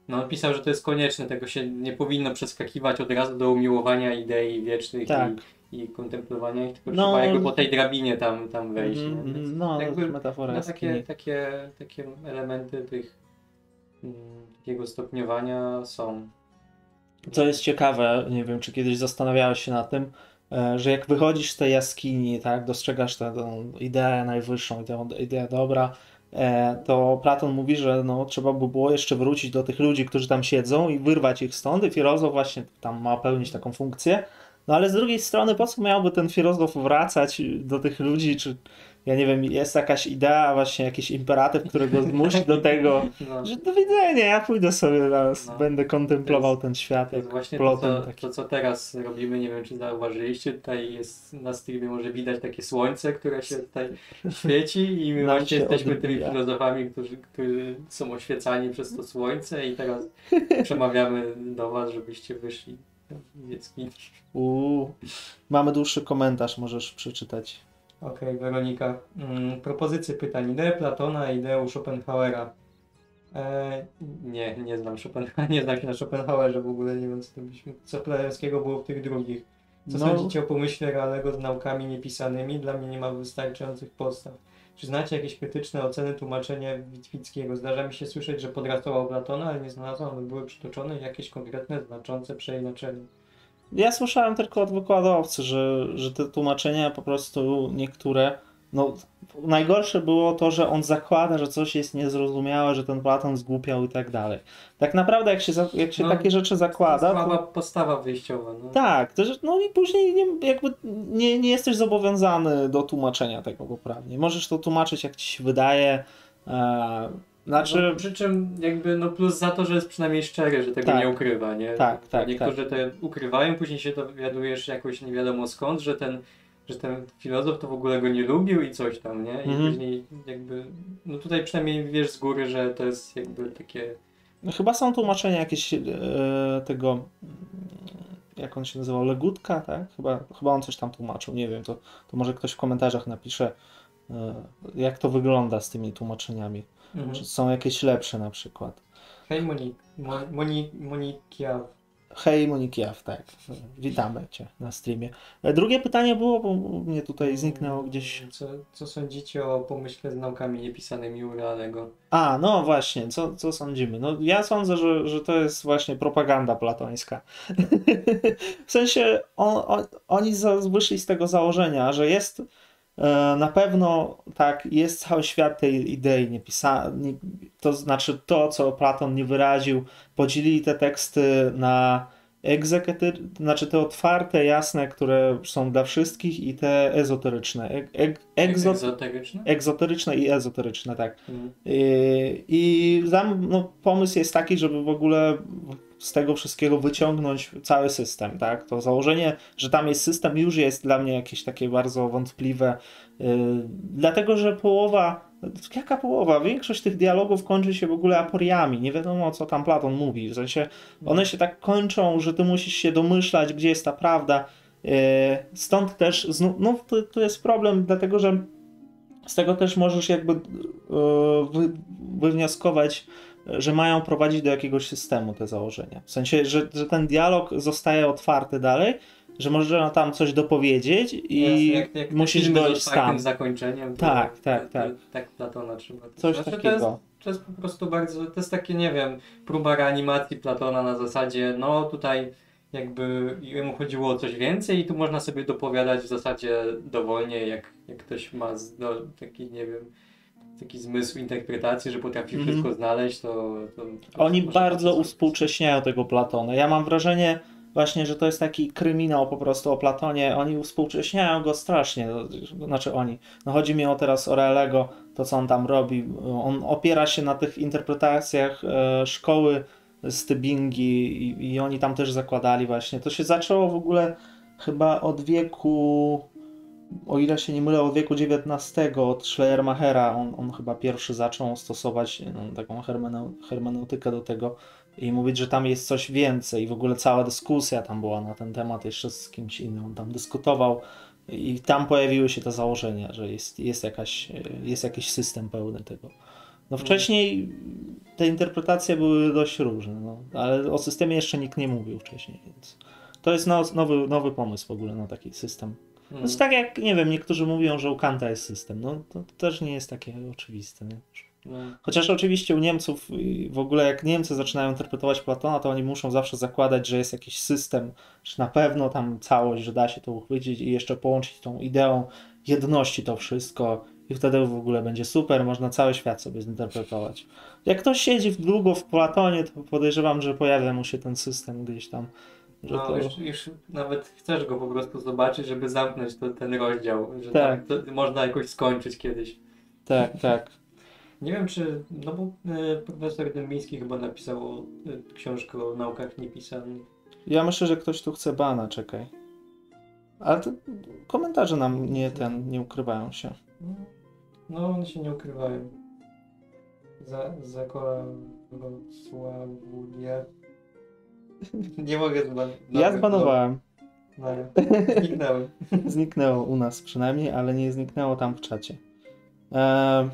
no on pisał, że to jest konieczne, tego się nie powinno przeskakiwać od razu do umiłowania idei wiecznych Tak. i, i kontemplowania ich, tylko No, trzeba jakby po tej drabinie tam, tam wejść. Nie? Więc. No, jakby metafora no, takie, takie, takie elementy tych mm, takiego stopniowania są. Co jest ciekawe, nie wiem, czy kiedyś zastanawiałeś się nad tym, e, że jak wychodzisz z tej jaskini, tak, dostrzegasz tę ideę najwyższą, tę ideę dobra, e, to Platon mówi, że no, trzeba by było jeszcze wrócić do tych ludzi, którzy tam siedzą i wyrwać ich stąd i filozof właśnie tam ma pełnić taką funkcję. No ale z drugiej strony, po co miałby ten filozof wracać do tych ludzi, czy ja nie wiem, jest jakaś idea, właśnie jakiś imperatyw, który go zmusi do tego, No, że do widzenia, ja pójdę sobie teraz, No. będę kontemplował jest- ten świat. to jest jak właśnie to co, taki. to, co teraz robimy. Nie wiem, czy zauważyliście. Tutaj jest na streamie może widać takie słońce, które się tutaj świeci i my Nam właśnie jesteśmy tymi odbija. filozofami, którzy, którzy są oświecani przez to słońce i teraz przemawiamy do was, żebyście wyszli jaskini. Uuu. Mamy dłuższy komentarz, możesz przeczytać. Okej, Weronika. Mm, propozycje pytań. Ideę Platona, ideę Schopenhauera. E, nie, nie znam Schopenhauera, nie znam się na Schopenhauerze w ogóle, nie wiem co, byśmy, co Plejewskiego było w tych drugich. Co No. sądzicie o pomyśle realnego z naukami niepisanymi? Dla mnie nie ma wystarczających podstaw. Czy znacie jakieś krytyczne oceny, tłumaczenia Witwickiego? Zdarza mi się słyszeć, że podrasował Platona, ale nie znalazłam, by były przytoczone jakieś konkretne, znaczące przeinaczenia. Ja słyszałem tylko od wykładowcy, że, że te tłumaczenia po prostu niektóre. No, najgorsze było to, że on zakłada, że coś jest niezrozumiałe, że ten Platon zgłupiał i tak dalej. Tak naprawdę, jak się, jak się No, takie rzeczy zakłada, Słaba to, postawa wyjściowa. No. tak, to, że- no i później nie, jakby nie, nie jesteś zobowiązany do tłumaczenia tego poprawnie. Możesz to tłumaczyć, jak ci się wydaje. E, znaczy, No, przy czym jakby no plus za to, że jest przynajmniej szczery, że tego Tak. nie ukrywa, nie? Tak, tak, Niektórzy te ukrywają, później się dowiadujesz jakoś nie wiadomo skąd, że ten, że ten filozof to w ogóle go nie lubił i coś tam, nie? I Mhm. później jakby, no tutaj przynajmniej wiesz z góry, że to jest jakby takie, No Chyba są tłumaczenia jakieś e, tego, jak on się nazywał, Legutka, tak? Chyba, chyba on coś tam tłumaczył, nie wiem, to, to może ktoś w komentarzach napisze, e, jak to wygląda z tymi tłumaczeniami. mhm. Czy są jakieś lepsze na przykład. hej Monik, Mo, Moni, Monikia, Hej Monikiaw, tak. Witamy Cię na streamie. E, Drugie pytanie było, bo mnie tutaj zniknęło gdzieś. Co, co sądzicie o pomyśle z naukami niepisanymi u Realego? A, no właśnie, co, co sądzimy? No ja sądzę, że, że to jest właśnie propaganda platońska. w sensie on, on, oni wyszli z tego założenia, że jest na pewno tak, jest cały świat tej idei niepisany, to znaczy to, co Platon nie wyraził, podzielili te teksty na egzekety, znaczy te otwarte, jasne, które są dla wszystkich i te ezoteryczne. Eg, eg, egzo, Egzoteryczne? egzoteryczne i ezoteryczne, tak. Mhm. I, i tam no, pomysł jest taki, żeby w ogóle z tego wszystkiego wyciągnąć cały system, tak? To założenie, że tam jest system już jest dla mnie jakieś takie bardzo wątpliwe, yy, dlatego, że połowa, jaka połowa? Większość tych dialogów kończy się w ogóle aporiami, nie wiadomo co tam Platon mówi, w sensie one się tak kończą, że ty musisz się domyślać, gdzie jest ta prawda, yy, stąd też, no to, to jest problem, dlatego, że z tego też możesz jakby yy, wy, wywnioskować, że mają prowadzić do jakiegoś systemu te założenia. W sensie, że, że ten dialog zostaje otwarty dalej, że można tam coś dopowiedzieć i jak, jak musisz dojść tam. zakończeniem. To, Tak, tak, to, tak. To, tak Platona trzeba. Coś Znaczy, To takiego. jest, to jest po prostu bardzo, to jest takie, nie wiem, próba reanimacji Platona na zasadzie, no tutaj jakby jemu chodziło o coś więcej i tu można sobie dopowiadać w zasadzie dowolnie, jak, jak ktoś ma no, taki, nie wiem, taki zmysł interpretacji, że potrafi Mhm. wszystko znaleźć, to... to, to Oni bardzo to- uspółcześniają tego Platona. Ja mam wrażenie właśnie, że to jest taki kryminał po prostu o Platonie. Oni uspółcześniają go strasznie. Znaczy oni. No chodzi mi o teraz o Reelego, to co on tam robi. On opiera się na tych interpretacjach e, szkoły z Tybingi i, i oni tam też zakładali właśnie. To się zaczęło w ogóle chyba od wieku o ile się nie mylę, od wieku XIX od Schleiermachera, on, on chyba pierwszy zaczął stosować no, taką hermeneu, hermeneutykę do tego i mówić, że tam jest coś więcej. W ogóle cała dyskusja tam była na ten temat jeszcze z kimś innym. On tam dyskutował i tam pojawiły się te założenia, że jest, jest, jakaś, jest jakiś system pełny tego. No wcześniej te interpretacje były dość różne, no, ale o systemie jeszcze nikt nie mówił wcześniej, więc to jest now, nowy, nowy pomysł w ogóle na taki system. To Mm. jest tak jak, nie wiem, niektórzy mówią, że u Kanta jest system. No to, też nie jest takie oczywiste. Nie? No. Chociaż oczywiście u Niemców w ogóle jak Niemcy zaczynają interpretować Platona, to oni muszą zawsze zakładać, że jest jakiś system, że na pewno tam całość, że da się to uchwycić i jeszcze połączyć tą ideą jedności to wszystko i wtedy w ogóle będzie super, można cały świat sobie zinterpretować. Jak ktoś siedzi długo w Platonie, to podejrzewam, że pojawia mu się ten system gdzieś tam. Że No, to... już, już nawet chcesz go po prostu zobaczyć, żeby zamknąć to, ten rozdział, że Tak. tak. to można jakoś skończyć kiedyś. Tak, tak. Nie wiem czy, no bo e, profesor Dębiński chyba napisał e, książkę o naukach niepisanych. Ja myślę, że ktoś tu chce bana, czekaj. Ale to komentarze nam nie ten, nie ukrywają się. No, one się nie ukrywają. Za, Zakławudia. Nie mogę zbanować. Ja zbanowałem. No, zniknęły. Zniknęło u nas przynajmniej, ale nie zniknęło tam w czacie. Eee,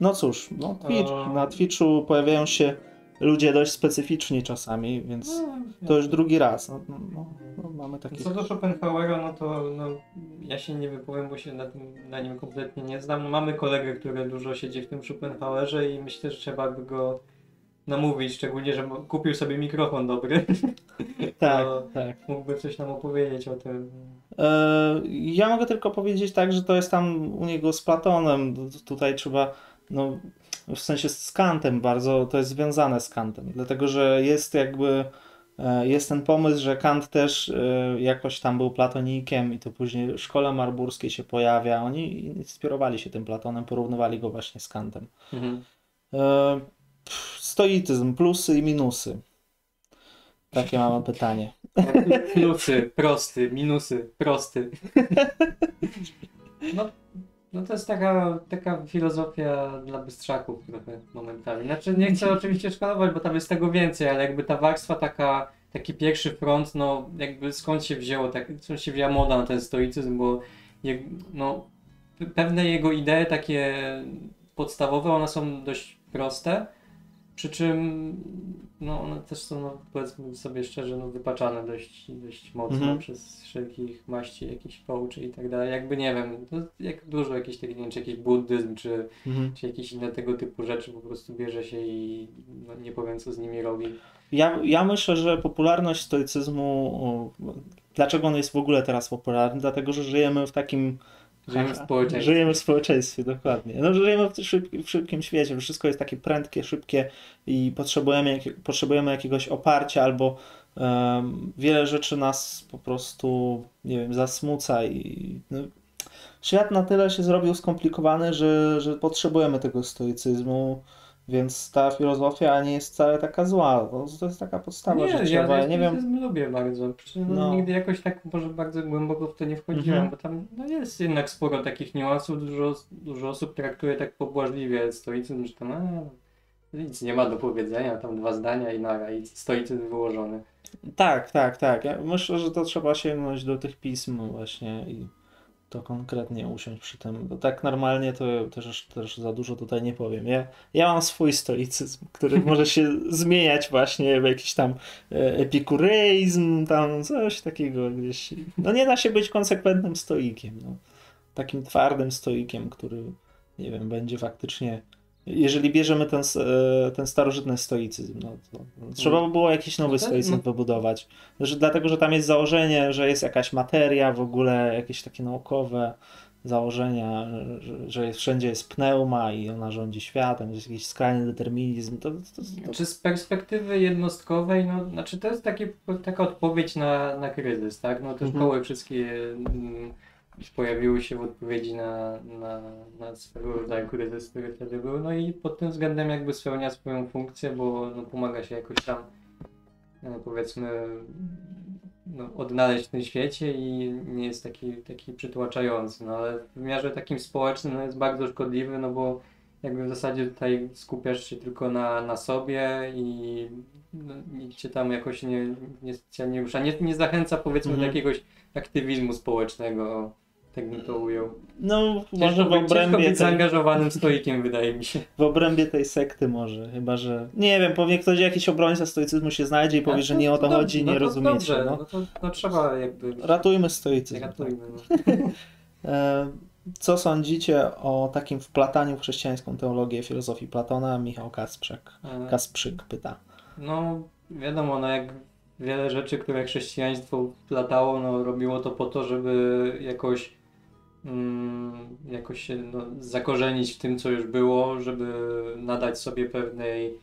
no cóż, no Twitch. O. Na Twitchu pojawiają się ludzie dość specyficzni czasami, więc to już drugi raz. No, no, no, no, mamy taki. Co do Schopenhauera, no to no, ja się nie wypowiem, bo się na, tym, na nim kompletnie nie znam. No, mamy kolegę, który dużo siedzi w tym Schopenhauerze i myślę, że trzeba by go namówić, szczególnie, że kupił sobie mikrofon dobry. Tak, tak. Mógłby coś nam opowiedzieć o tym. E, Ja mogę tylko powiedzieć tak, że to jest tam u niego z Platonem. Tutaj trzeba, no, w sensie z Kantem bardzo, to jest związane z Kantem, dlatego że jest jakby, e, jest ten pomysł, że Kant też e, jakoś tam był platonikiem i to później w szkole marburskiej się pojawia. Oni inspirowali się tym Platonem, porównywali go właśnie z Kantem. E, pff, Stoicyzm, plusy i minusy. Takie mamy pytanie. Plusy, prosty, minusy, prosty. No, no to jest taka, taka filozofia dla bystrzaków trochę momentami. Znaczy nie chcę oczywiście szkalować, bo tam jest tego więcej, ale jakby ta warstwa taka, taki pierwszy front, no jakby skąd się wzięło, tak, skąd się wzięła moda na ten stoicyzm, bo jak, no, pe- pewne jego idee takie podstawowe, one są dość proste, przy czym no, one też są, no, powiedzmy sobie szczerze, no, wypaczane dość, dość mocno Mhm. przez wszelkich maści, jakichś coachy i tak dalej. Jakby nie wiem, to jak dużo jakichś takich, nie wiem, czy jakiś buddyzm, czy, Mhm. czy jakieś inne tego typu rzeczy po prostu bierze się i no, nie powiem co z nimi robi. Ja, ja myślę, że popularność stoicyzmu, dlaczego on jest w ogóle teraz popularny? Dlatego, że żyjemy w takim. Żyjemy w społeczeństwie. Żyjemy w społeczeństwie, dokładnie. No, żyjemy w, w szybkim świecie, wszystko jest takie prędkie, szybkie i potrzebujemy, potrzebujemy jakiegoś oparcia albo em, wiele rzeczy nas po prostu, nie wiem, zasmuca i no, świat na tyle się zrobił skomplikowany, że, że potrzebujemy tego stoicyzmu Więc ta filozofia nie jest wcale taka zła. To, to jest taka podstawa nie, życiowa. ja, Ja nie wiem. lubię bardzo. Przecież no, No. nigdy jakoś tak może bardzo głęboko w to nie wchodziłem, Mhm. bo tam no, jest jednak sporo takich niuansów. Dużo, dużo osób traktuje tak pobłażliwie stoicyzm, że tam a, nic nie ma do powiedzenia, tam dwa zdania i nara, i stoicyzm wyłożony. Tak, tak, tak. Ja myślę, że to trzeba sięgnąć do tych pism właśnie i to konkretnie usiąść przy tym. Bo tak normalnie to też, też za dużo tutaj nie powiem. Ja, ja mam swój stoicyzm, który może się zmieniać właśnie w jakiś tam e, epikureizm, tam coś takiego gdzieś. No nie da się być konsekwentnym stoikiem. No. Takim twardym stoikiem, który nie wiem, będzie faktycznie jeżeli bierzemy ten, e, ten starożytny stoicyzm, no to no, trzeba by było jakiś nowy No tak, stoicyzm no. wybudować. Że, dlatego, że tam jest założenie, że jest jakaś materia, w ogóle jakieś takie naukowe założenia, że, że jest, wszędzie jest pneuma i ona rządzi światem, jest jakiś skrajny determinizm. To, to, to, Czy z perspektywy jednostkowej, no, znaczy to jest takie, taka odpowiedź na, na kryzys, tak? No te Mhm. szkoły wszystkie mm, pojawiły się w odpowiedzi na, na, na swego rodzaju kryzys, który wtedy był, no i pod tym względem jakby spełnia swoją funkcję, bo no, pomaga się jakoś tam no, powiedzmy no, odnaleźć w tym świecie i nie jest taki, taki przytłaczający, no ale w wymiarze takim społecznym no, jest bardzo szkodliwy, no bo jakby w zasadzie tutaj skupiasz się tylko na, na sobie i no, nikt cię tam jakoś nie, nie specjalnie rusza. Nie, nie zachęca powiedzmy Mhm. do jakiegoś aktywizmu społecznego, tak bym to ujął. no może Ciężko w być, ciężko obrębie, być tej, zaangażowanym stoikiem, wydaje mi się. w obrębie tej sekty może, chyba że nie wiem, pewnie ktoś jakiś obrońca stoicyzmu się znajdzie i powie, że to- nie o to chodzi, no nie to rozumiecie. Dobrze, no. no to, to trzeba jakby... Ratujmy stoicyzm. tak. Ratujmy, no. E, Co sądzicie o takim wplataniu w chrześcijańską teologię filozofii Platona? Michał Kasprzak. E, Kasprzyk pyta. No, wiadomo, no jak wiele rzeczy, które chrześcijaństwo platało, no robiło to po to, żeby jakoś jakoś się no, zakorzenić w tym, co już było, żeby nadać sobie pewnej,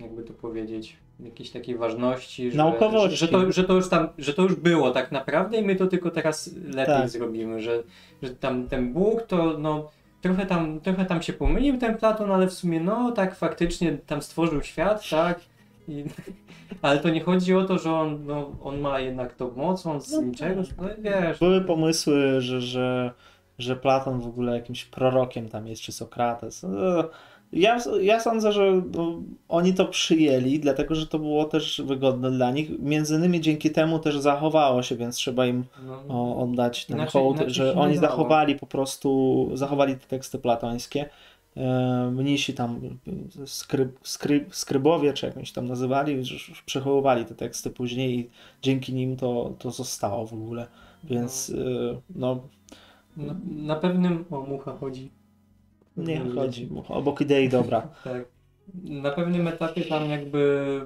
jakby to powiedzieć, jakiejś takiej ważności, że, Naukowości. Że, że, to, że to już tam, że to już było tak naprawdę i my to tylko teraz lepiej Tak. zrobimy, że, że tam ten Bóg to no trochę tam, trochę tam się pomylił ten Platon, ale w sumie no tak faktycznie tam stworzył świat, tak? I, ale to nie chodzi o to, że on, no, on ma jednak tą moc, on z No niczego, no wiesz. Były pomysły, że, że, że Platon w ogóle jakimś prorokiem tam jest, czy Sokrates. E, Ja, ja sądzę, że no, oni to przyjęli, dlatego że to było też wygodne dla nich. Między innymi dzięki temu też zachowało się, więc trzeba im No, o, oddać ten Inaczej- hołd, inaczej że oni dało. zachowali po prostu, zachowali te teksty platońskie. E, Mnisi tam, skryb, skryb, skrybowie, czy jakąś tam nazywali, przechowywali te teksty później i dzięki nim to, to zostało w ogóle. Więc e, no, na, na pewnym. O, mucha chodzi. nie chodzi obok idei dobra. Tak. Na pewnym etapie tam jakby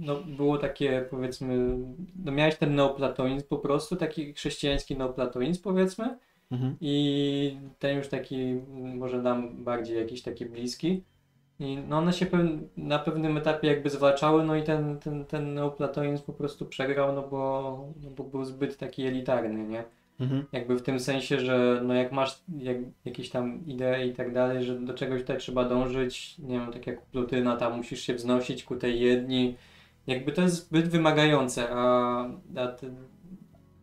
no, było takie powiedzmy, no miałeś ten neoplatonizm po prostu, taki chrześcijański neoplatonizm powiedzmy Mhm. i ten już taki może nam bardziej jakiś taki bliski i no one się na pewnym etapie jakby zwalczały, no i ten, ten, ten neoplatonizm po prostu przegrał, no bo, no bo był zbyt taki elitarny, nie? Mhm. Jakby w tym sensie, że no jak masz jak, jakieś tam idee i tak dalej, że do czegoś tutaj trzeba dążyć, nie wiem, tak jak Plutyna, tam musisz się wznosić ku tej jedni, jakby to jest zbyt wymagające, a, a ten,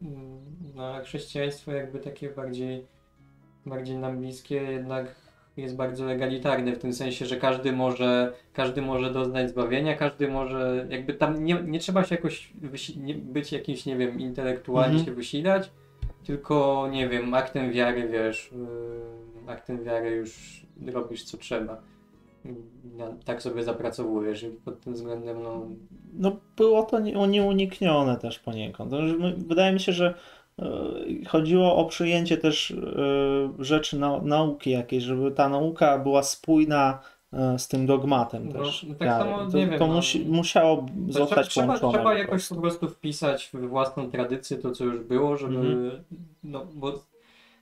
mm, no, a chrześcijaństwo jakby takie bardziej, bardziej nam bliskie jednak jest bardzo egalitarne w tym sensie, że każdy może, każdy może doznać zbawienia, każdy może, jakby tam nie, nie trzeba się jakoś wysi- być jakimś, nie wiem, intelektualnie Mhm. się wysilać, tylko, nie wiem, aktem wiary, wiesz, yy, aktem wiary już robisz co trzeba. Tak sobie zapracowujesz i pod tym względem, no, No było to nie- nieuniknione też poniekąd. My- Wydaje mi się, że chodziło o przyjęcie też e, rzeczy nau- nauki jakiejś, żeby ta nauka była spójna e, z tym dogmatem No, też. tak wiary. samo, to wiem, to no. musi, musiało zostać trzeba, połączone. trzeba jakoś po prostu wpisać w własną tradycję to, co już było, żeby. Mhm. No bo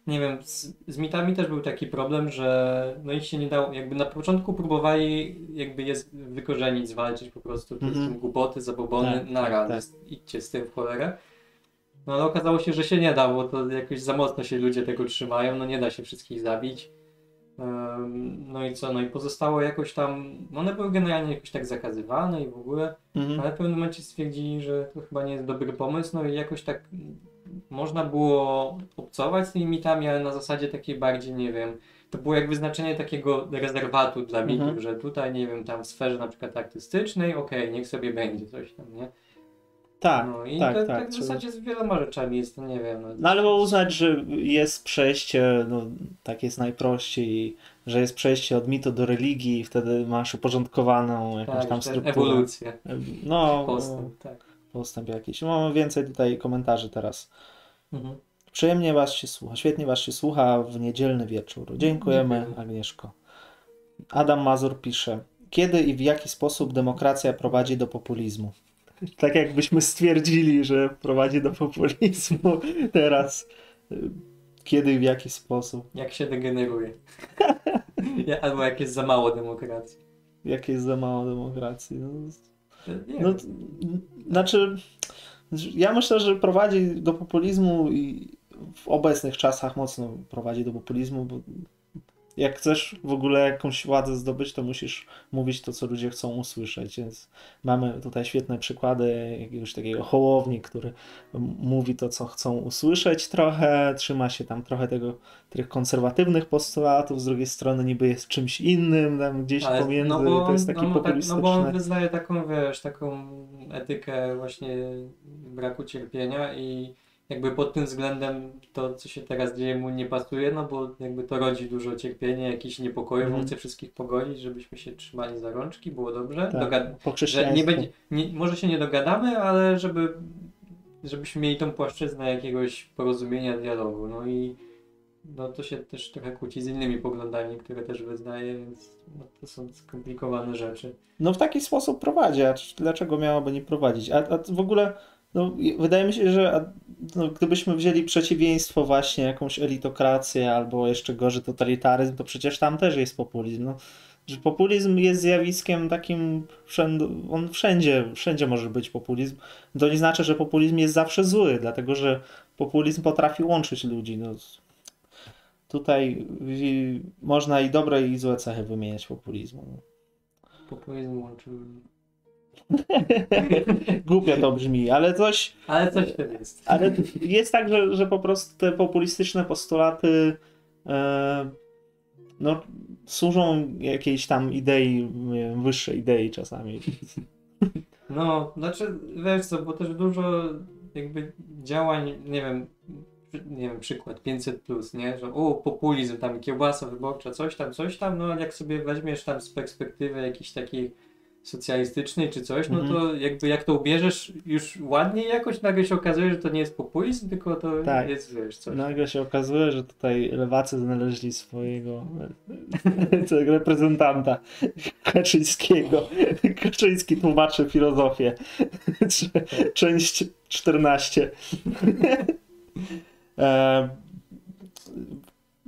nie wiem, z, z mitami też był taki problem, że no ich się nie dało. Jakby na początku próbowali jakby je wykorzenić, zwalczyć po prostu. To Mhm. są głupoty, zabobony, Tak, tak, jest- idźcie z tym w cholerę. No ale okazało się, że się nie da, bo to jakoś za mocno się ludzie tego trzymają, no nie da się wszystkich zabić. No i co, no i pozostało jakoś tam, no one były generalnie jakoś tak zakazywane i w ogóle, Mhm. ale w pewnym momencie stwierdzili, że to chyba nie jest dobry pomysł, no i jakoś tak można było obcować z tymi mitami, ale na zasadzie takiej bardziej, nie wiem, to było jak wyznaczenie takiego rezerwatu dla mitów, Mhm. że tutaj, nie wiem, tam w sferze na przykład artystycznej, okej, niech sobie będzie coś tam, nie? Tak, No i tak, tak. tak w zasadzie z wieloma rzeczami jest, to nie wiem. No, No ale bo uznać, że jest przejście, no tak jest najprościej, że jest przejście od mitu do religii i wtedy masz uporządkowaną jakąś tak, tam strukturę. ewolucja, No, postęp, tak. postęp jakiś. Mamy więcej tutaj komentarzy teraz. Mhm. Przyjemnie was się słucha, świetnie was się słucha w niedzielny wieczór. Dziękujemy, Dziękujemy. Agnieszko. Adam Mazur pisze, kiedy i w jaki sposób demokracja prowadzi do populizmu? Tak jakbyśmy stwierdzili, że prowadzi do populizmu teraz. Kiedy i w jaki sposób? Jak się degeneruje. Albo jak jest za mało demokracji. Jak jest za mało demokracji? No, no, znaczy, ja myślę, że prowadzi do populizmu i w obecnych czasach mocno prowadzi do populizmu, bo jak chcesz w ogóle jakąś władzę zdobyć, to musisz mówić to, co ludzie chcą usłyszeć. Więc mamy tutaj świetne przykłady jakiegoś takiego hołowni, który mówi to, co chcą usłyszeć trochę, trzyma się tam trochę tego, tych konserwatywnych postulatów, z drugiej strony niby jest czymś innym, tam gdzieś Ale- pomiędzy, no bo to jest taki no, tak, populistyczny. no bo on wyznaje taką, wiesz, taką etykę właśnie braku cierpienia i jakby pod tym względem to, co się teraz dzieje mu nie pasuje, no bo jakby to rodzi dużo cierpienia, jakichś niepokojów, on Mhm. chce wszystkich pogodzić, żebyśmy się trzymali za rączki, było dobrze. Tak, Dogad- że nie będzie, nie, może się nie dogadamy, ale żeby, żebyśmy mieli tą płaszczyznę jakiegoś porozumienia, dialogu. No i no to się też trochę kłóci z innymi poglądami, które też wyznaje, więc no, to są skomplikowane rzeczy. No w taki sposób prowadzi, a dlaczego miałoby nie prowadzić? A, a w ogóle, no, wydaje mi się, że no, gdybyśmy wzięli przeciwieństwo właśnie, jakąś elitokrację albo jeszcze gorzej totalitaryzm, to przecież tam też jest populizm. No, że populizm jest zjawiskiem takim, on wszędzie, wszędzie może być populizm. To nie znaczy, że populizm jest zawsze zły, dlatego że populizm potrafi łączyć ludzi. No, tutaj można i dobre i złe cechy wymieniać populizmu. Populizm łączy ludzi. Głupio to brzmi, ale coś, Ale coś w tym jest. ale jest tak, że, że po prostu te populistyczne postulaty e, no, służą jakiejś tam idei, wiem, wyższej idei czasami. No, znaczy, wiesz co, bo też dużo jakby działań, nie wiem, nie wiem, przykład 500 plus, nie, że o, populizm, tam kiełbasa wyborcza, coś tam, coś tam, no ale jak sobie weźmiesz tam z perspektywy jakiejś takiej socjalistycznej czy coś, no Mhm. to jakby jak to ubierzesz już ładniej jakoś, nagle się okazuje, że to nie jest populizm, tylko to Tak. jest, wiesz, coś. Nagle się okazuje, że tutaj lewacy znaleźli swojego reprezentanta Kaczyńskiego. Kaczyński tłumaczy filozofię. Część 14. E,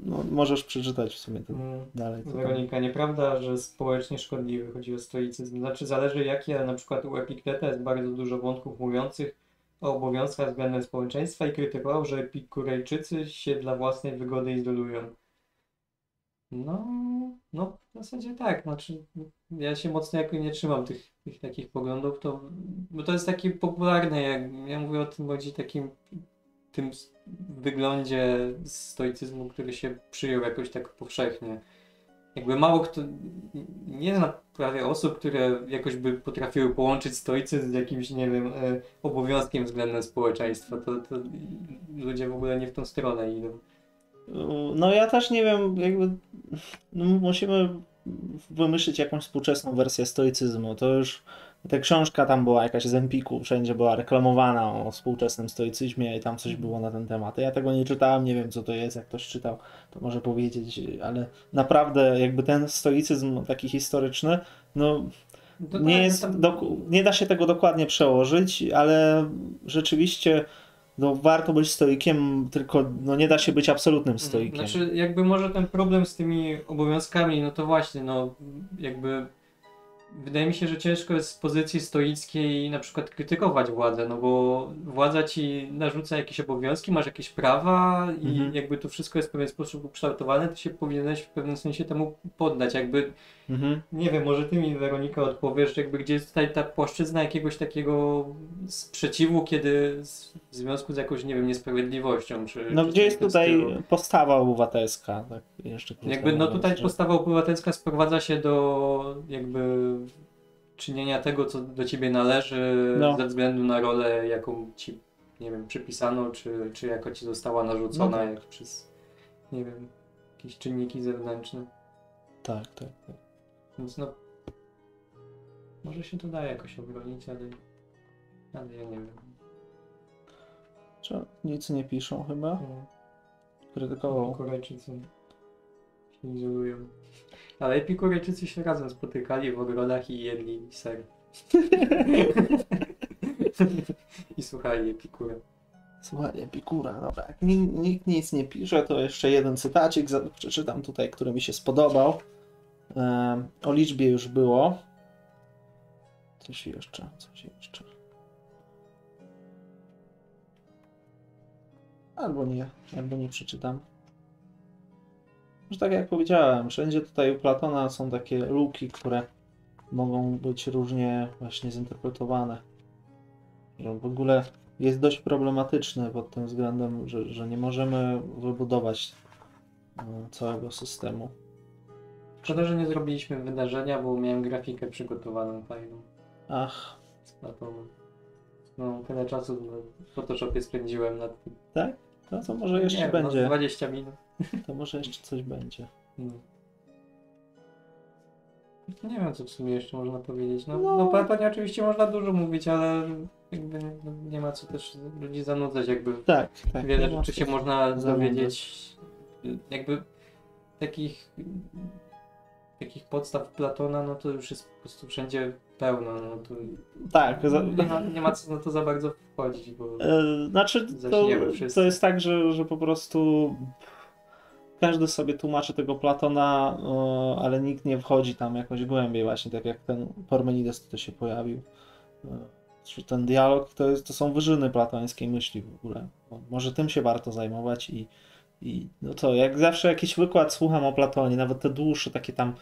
no, możesz przeczytać w sumie to Mm. dalej. tam. Weronika, nieprawda, że społecznie szkodliwy, chodzi o stoicyzm. Znaczy zależy jaki, ale na przykład u Epikteta jest bardzo dużo wątków mówiących o obowiązkach względem społeczeństwa i krytykował, że Epikurejczycy się dla własnej wygody izolują. No, no w zasadzie tak, znaczy ja się mocno jako nie trzymam tych, tych takich poglądów, to, bo to jest takie popularne, jak ja mówię o tym bardziej takim tym wyglądzie stoicyzmu, który się przyjął jakoś tak powszechnie. Jakby mało kto, nie zna prawie osób, które jakoś by potrafiły połączyć stoicyzm z jakimś, nie wiem, e, obowiązkiem względem społeczeństwa. To, to ludzie w ogóle nie w tą stronę idą. No ja też nie wiem, jakby no, musimy wymyślić jakąś współczesną wersję stoicyzmu. To już ta książka tam była jakaś z Empiku, wszędzie była reklamowana o współczesnym stoicyzmie i tam coś było na ten temat. Ja tego nie czytałem, nie wiem co to jest, jak ktoś czytał, to może powiedzieć, ale naprawdę jakby ten stoicyzm taki historyczny, no To nie tak, jest, doku- nie da się tego dokładnie przełożyć, ale rzeczywiście no, warto być stoikiem, tylko no, nie da się być absolutnym stoikiem. Znaczy, jakby może ten problem z tymi obowiązkami, no to właśnie, no jakby wydaje mi się, że ciężko jest z pozycji stoickiej na przykład krytykować władzę, no bo władza ci narzuca jakieś obowiązki, masz jakieś prawa i Mhm. jakby to wszystko jest w pewien sposób ukształtowane, to się powinieneś w pewnym sensie temu poddać. Jakby, Mhm. nie wiem, może ty mi Weronika odpowiesz, jakby gdzie jest tutaj ta płaszczyzna jakiegoś takiego sprzeciwu, kiedy z- w związku z jakąś, nie wiem, niesprawiedliwością, czy... No czy gdzie jest tutaj stylu. postawa obywatelska? Tak jeszcze Jakby no tutaj że- postawa obywatelska sprowadza się do jakby czynienia tego, co do ciebie należy No. ze względu na rolę, jaką ci, nie wiem, przypisano, czy, czy jako ci została narzucona No tak. jak przez, nie wiem, jakieś czynniki zewnętrzne. Tak, tak, tak. Więc no, może się to da jakoś obronić, ale, ale ja nie wiem. Czy nic nie piszą chyba? No. Krytykował. Epikurejczycy się izolują. Ale epikurejczycy się razem spotykali w ogrodach i jedli ser. I słuchali epikura. Słuchaj, Epikura, dobra. Jak ni- nikt nic nie pisze, to jeszcze jeden cytacik przeczytam tutaj, który mi się spodobał. Em, o liczbie już było. Coś jeszcze, coś jeszcze. Albo nie, albo nie przeczytam. Że tak jak powiedziałem, wszędzie tutaj u Platona są takie luki, które mogą być różnie właśnie zinterpretowane. Że w ogóle jest dość problematyczny pod tym względem, że, że nie możemy wybudować e, całego systemu. Szkoda, że nie zrobiliśmy wydarzenia, bo miałem grafikę przygotowaną fajną Ach, Platonem. No, tyle czasu w Photoshopie spędziłem nad tym. tak? No to może jeszcze nie, będzie. No, 20 minut. To może jeszcze coś będzie. No. Nie wiem, co w sumie jeszcze można powiedzieć. No, No. no. oczywiście można dużo mówić, ale jakby no, nie ma co też ludzi zanudzać, jakby Tak, tak. wiele rzeczy się można zanudzać. dowiedzieć. Jakby takich takich podstaw Platona, no to już jest po prostu wszędzie pełno. No to Tak, za, nie, ma, nie ma co na to za bardzo wchodzić, bo e, znaczy to, to jest tak, że, że po prostu każdy sobie tłumaczy tego Platona, ale nikt nie wchodzi tam jakoś głębiej właśnie, tak jak ten Parmenides to się pojawił. E, ten dialog to, jest, to są wyżyny platońskiej myśli w ogóle. Może tym się warto zajmować i, i no to jak zawsze jakiś wykład słucham o Platonie, nawet te dłuższe, takie tam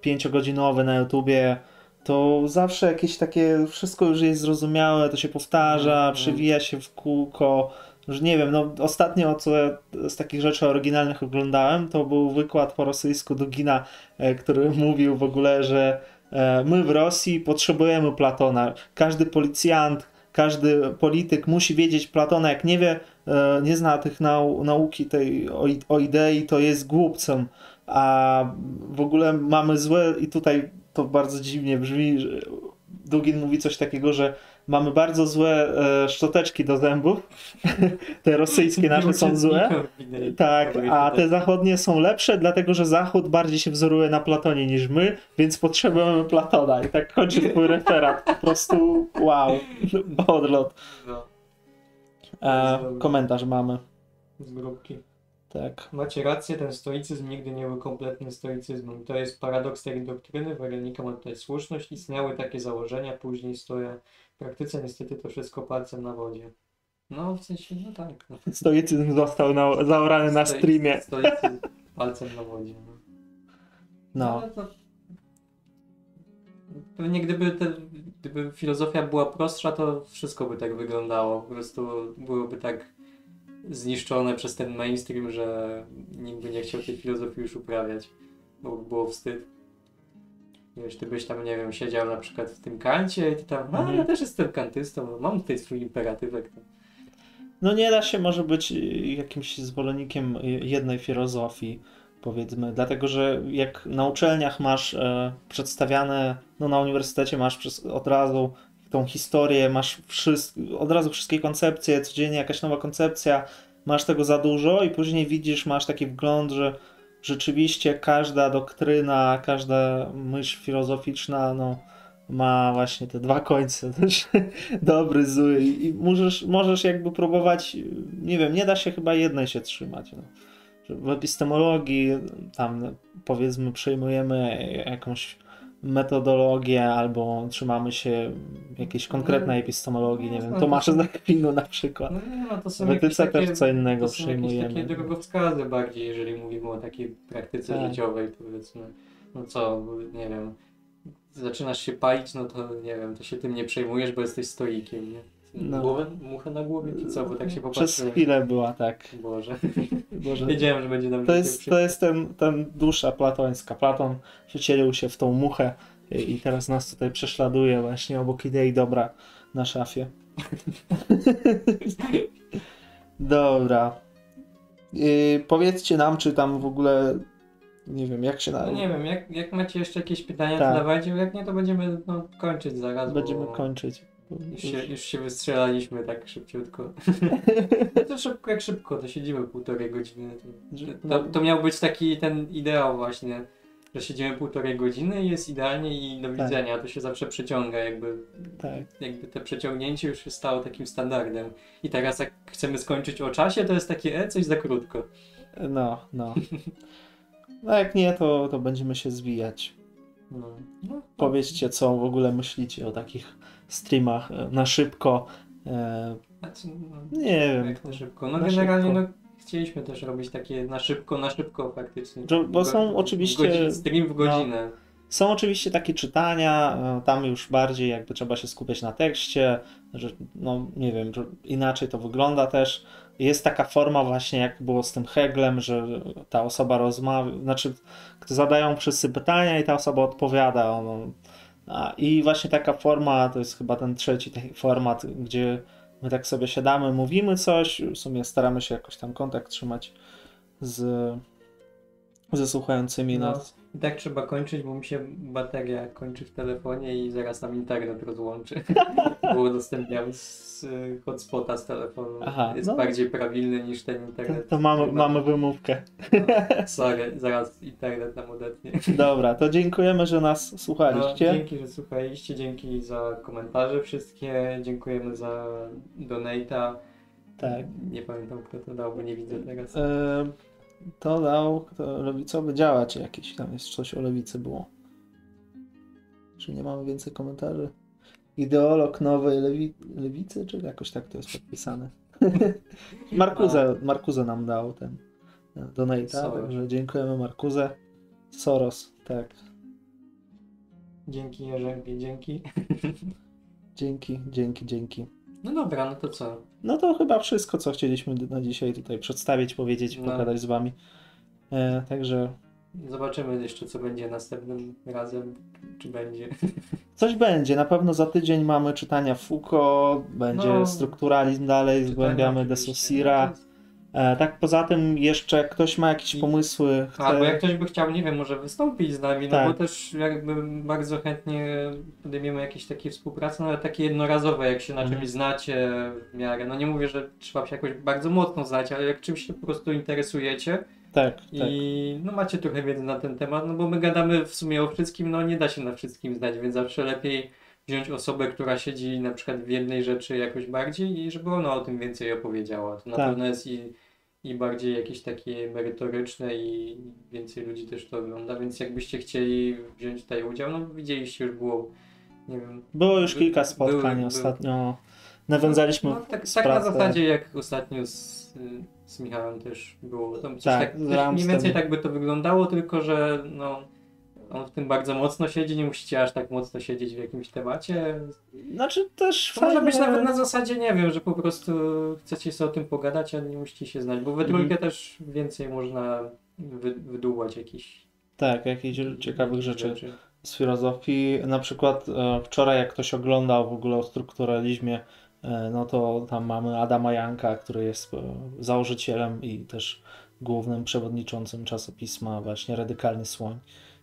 pięciogodzinowe na YouTubie, to zawsze jakieś takie, wszystko już jest zrozumiałe, to się powtarza, Mhm. przewija się w kółko. Już nie wiem, no ostatnio co ja z takich rzeczy oryginalnych oglądałem, to był wykład po rosyjsku Dugina, e, który mówił w ogóle, że e, my w Rosji potrzebujemy Platona. Każdy policjant, każdy polityk musi wiedzieć Platona. Jak nie wie, nie zna tych nau nauki tej o, o idei, to jest głupcem. A w ogóle mamy złe, i tutaj to bardzo dziwnie brzmi, Dugin mówi coś takiego, że mamy bardzo złe e, szczoteczki do zębów. Te rosyjskie nasze są złe. Tak, a te zachodnie są lepsze, dlatego że Zachód bardziej się wzoruje na Platonie niż my, więc potrzebujemy Platona. I tak kończy twój referat. Po prostu wow. Odlot. No, E, komentarz mamy. z grupki. Tak. Macie rację, ten stoicyzm nigdy nie był kompletnym stoicyzmem. To jest paradoks tej doktryny, Weronika ma tutaj słuszność, istniały takie założenia, później stoję. W praktyce niestety to wszystko palcem na wodzie. No, w sensie, no tak. No. Stoicyzm został na, zaorany na Stoi- streamie. Stoicyzm palcem na wodzie. No. No. Ale to... Pewnie gdyby, te, gdyby filozofia była prostsza, to wszystko by tak wyglądało. Po prostu byłoby tak zniszczone przez ten mainstream, że nikt by nie chciał tej filozofii już uprawiać, bo by było wstyd. Wiesz, ty byś tam, nie wiem, siedział na przykład w tym kancie i ty tam, a Mhm. ja też jestem kantystą, mam tutaj swój imperatywek. No nie da się może być y, jakimś zwolennikiem y, jednej filozofii, powiedzmy, dlatego że jak na uczelniach masz e, przedstawiane, no na uniwersytecie masz przez, od razu tą historię, masz od razu wszystkie koncepcje, codziennie jakaś nowa koncepcja, masz tego za dużo i później widzisz, masz taki wgląd, że rzeczywiście każda doktryna, każda myśl filozoficzna, no ma właśnie te dwa końce, dobry, zły i i możesz, możesz jakby próbować, nie wiem, nie da się chyba jednej się trzymać. No. W epistemologii tam powiedzmy przejmujemy jakąś metodologię, albo trzymamy się jakiejś konkretnej epistemologii, nie wiem, Tomasza z Akwinu na przykład. No, nie, no to są W jakieś etyce takie, też co innego to są przyjmujemy. takie drogowskazy bardziej, jeżeli mówimy o takiej praktyce Tak. życiowej, powiedzmy. No co, nie wiem, zaczynasz się palić, no to nie wiem, to się tym nie przejmujesz, bo jesteś stoikiem, nie? No. Głowę, muchę na głowie, czy co, bo tak się Przez popatrzyłem. chwilę była tak. Boże, Boże. wiedziałem, że będzie nam To jest, to jest ten, ten dusza platońska. Platon wcielił się w tą muchę i i teraz nas tutaj prześladuje właśnie obok idei dobra na szafie. Dobra. Yy, powiedzcie nam, czy tam w ogóle nie wiem, jak się na... No nie wiem, jak, jak macie jeszcze jakieś pytania, Tak. to dawajcie, jak nie, to będziemy no, kończyć zaraz, będziemy bo kończyć. Już się, już się wystrzelaliśmy tak szybciutko. No to szybko jak szybko, to siedzimy półtorej godziny. To, to, to miał być taki ten ideał właśnie, że siedzimy półtorej godziny i jest idealnie i do Tak. widzenia. To się zawsze przeciąga, jakby, Tak. jakby te przeciągnięcie już się stało takim standardem. I teraz jak chcemy skończyć o czasie, to jest takie, e, coś za krótko. No, no. No jak nie, to, to będziemy się zwijać. No. No, Powiedzcie, co w ogóle myślicie o takich streamach e, na szybko. Znaczy, no, nie wiem. jak na szybko. No Na generalnie szybko. no, chcieliśmy też robić takie na szybko, na szybko faktycznie. Bo- bo są oczywiście- Godzin, stream w godzinę. Są oczywiście takie czytania, e, tam już bardziej jakby trzeba się skupiać na tekście, że no nie wiem, inaczej to wygląda też. Jest taka forma właśnie jak było z tym Heglem, że ta osoba rozmawia, znaczy zadają wszyscy pytania i ta osoba odpowiada. No. I właśnie taka forma, to jest chyba ten trzeci taki format, gdzie my tak sobie siadamy, mówimy coś, w sumie staramy się jakoś tam kontakt trzymać z, ze słuchającymi No. nas. I tak trzeba kończyć, bo mi się bateria kończy w telefonie i zaraz nam internet rozłączy. Bo udostępniam z y, hotspota z telefonu. Aha, Jest no. bardziej prawilny niż ten To, internet. to mamy, prywatny. mamy wymówkę. Sorry, zaraz internet nam odetnie. Dobra, to dziękujemy, że nas No, słuchaliście. dzięki, że słuchaliście, dzięki za komentarze wszystkie, dziękujemy za donate'a. Tak. Nie pamiętam kto to dał, bo nie widzę teraz. E, to dał kto, lewicowy działacz jakiś, tam jest coś o lewicy było. Czy nie mamy więcej komentarzy? Ideolog nowej lewi, lewicy, czy jakoś tak to jest podpisane? Markuze, Markuze nam dał ten e, donate'a, także dziękujemy Markuze. Soros, tak. Dzięki Jerzębie, dzięki. Dzięki, dzięki, dzięki. No dobra, no to co? No to chyba wszystko, co chcieliśmy na dzisiaj tutaj przedstawić, powiedzieć, No. pogadać z wami. E, także Zobaczymy jeszcze, co będzie następnym razem, czy będzie. coś będzie. Na pewno za tydzień mamy czytania Foucault, będzie No. strukturalizm dalej, zgłębiamy de Saussura. E, tak poza tym jeszcze ktoś ma jakieś pomysły, chce... Albo jak ktoś by chciał, nie wiem, może wystąpić z nami, no Tak. bo też jakby bardzo chętnie podejmiemy jakieś takie współprace, no ale takie jednorazowe, jak się na Mhm. czymś znacie w miarę. No nie mówię, że trzeba się jakoś bardzo mocno znać, ale jak czymś się po prostu interesujecie Tak, tak. i no macie trochę wiedzy na ten temat, no bo my gadamy w sumie o wszystkim, no nie da się na wszystkim znać, więc zawsze lepiej wziąć osobę, która siedzi na przykład w jednej rzeczy jakoś bardziej i żeby ona o tym więcej opowiedziała. To na Tak. pewno jest i, i bardziej jakieś takie merytoryczne i więcej ludzi też to ogląda, więc jakbyście chcieli wziąć tutaj udział, no widzieliście już było, nie wiem... Było już by- kilka spotkań były- były- ostatnio. Nawiązaliśmy No, tak, tak na zasadzie jak ostatnio z, z Michałem też było. Coś Tak, tak, mniej więcej tak by to wyglądało, tylko że no, on w tym bardzo mocno siedzi, nie musicie aż tak mocno siedzieć w jakimś temacie. Znaczy też To może fajnie- być nawet na zasadzie, nie wiem, że po prostu chcecie sobie o tym pogadać, a nie musicie się znać, bo we Mhm. trójkę też więcej można wy, wydłułać jakichś Tak, jakichś ciekawych rzeczy. z filozofii. Na przykład e, wczoraj jak ktoś oglądał w ogóle o strukturalizmie, e, no to tam mamy Adama Janka, który jest e, założycielem i też głównym przewodniczącym czasopisma właśnie Radykalny Słoń.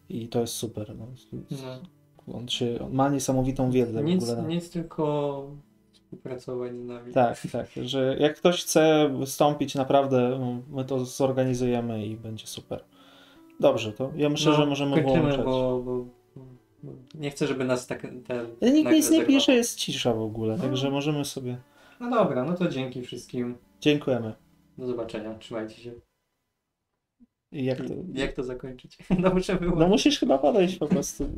I to jest super. No. No, On, się, on ma niesamowitą wiedzę w nic, ogóle. na- nic tylko współpracować z nami. Tak, tak, że jak ktoś chce wystąpić, naprawdę no, my to zorganizujemy i będzie super. Dobrze, to ja myślę, No, że możemy kończymy, bo, bo, nie chcę, żeby nas tak. Ale Nikt nic nie pisze, jest cisza w ogóle, No. także możemy sobie... No dobra, no to dzięki wszystkim. Dziękujemy. Do zobaczenia. Trzymajcie się. I jak to... Jak to zakończyć? No muszę. No musisz chyba podejść po prostu.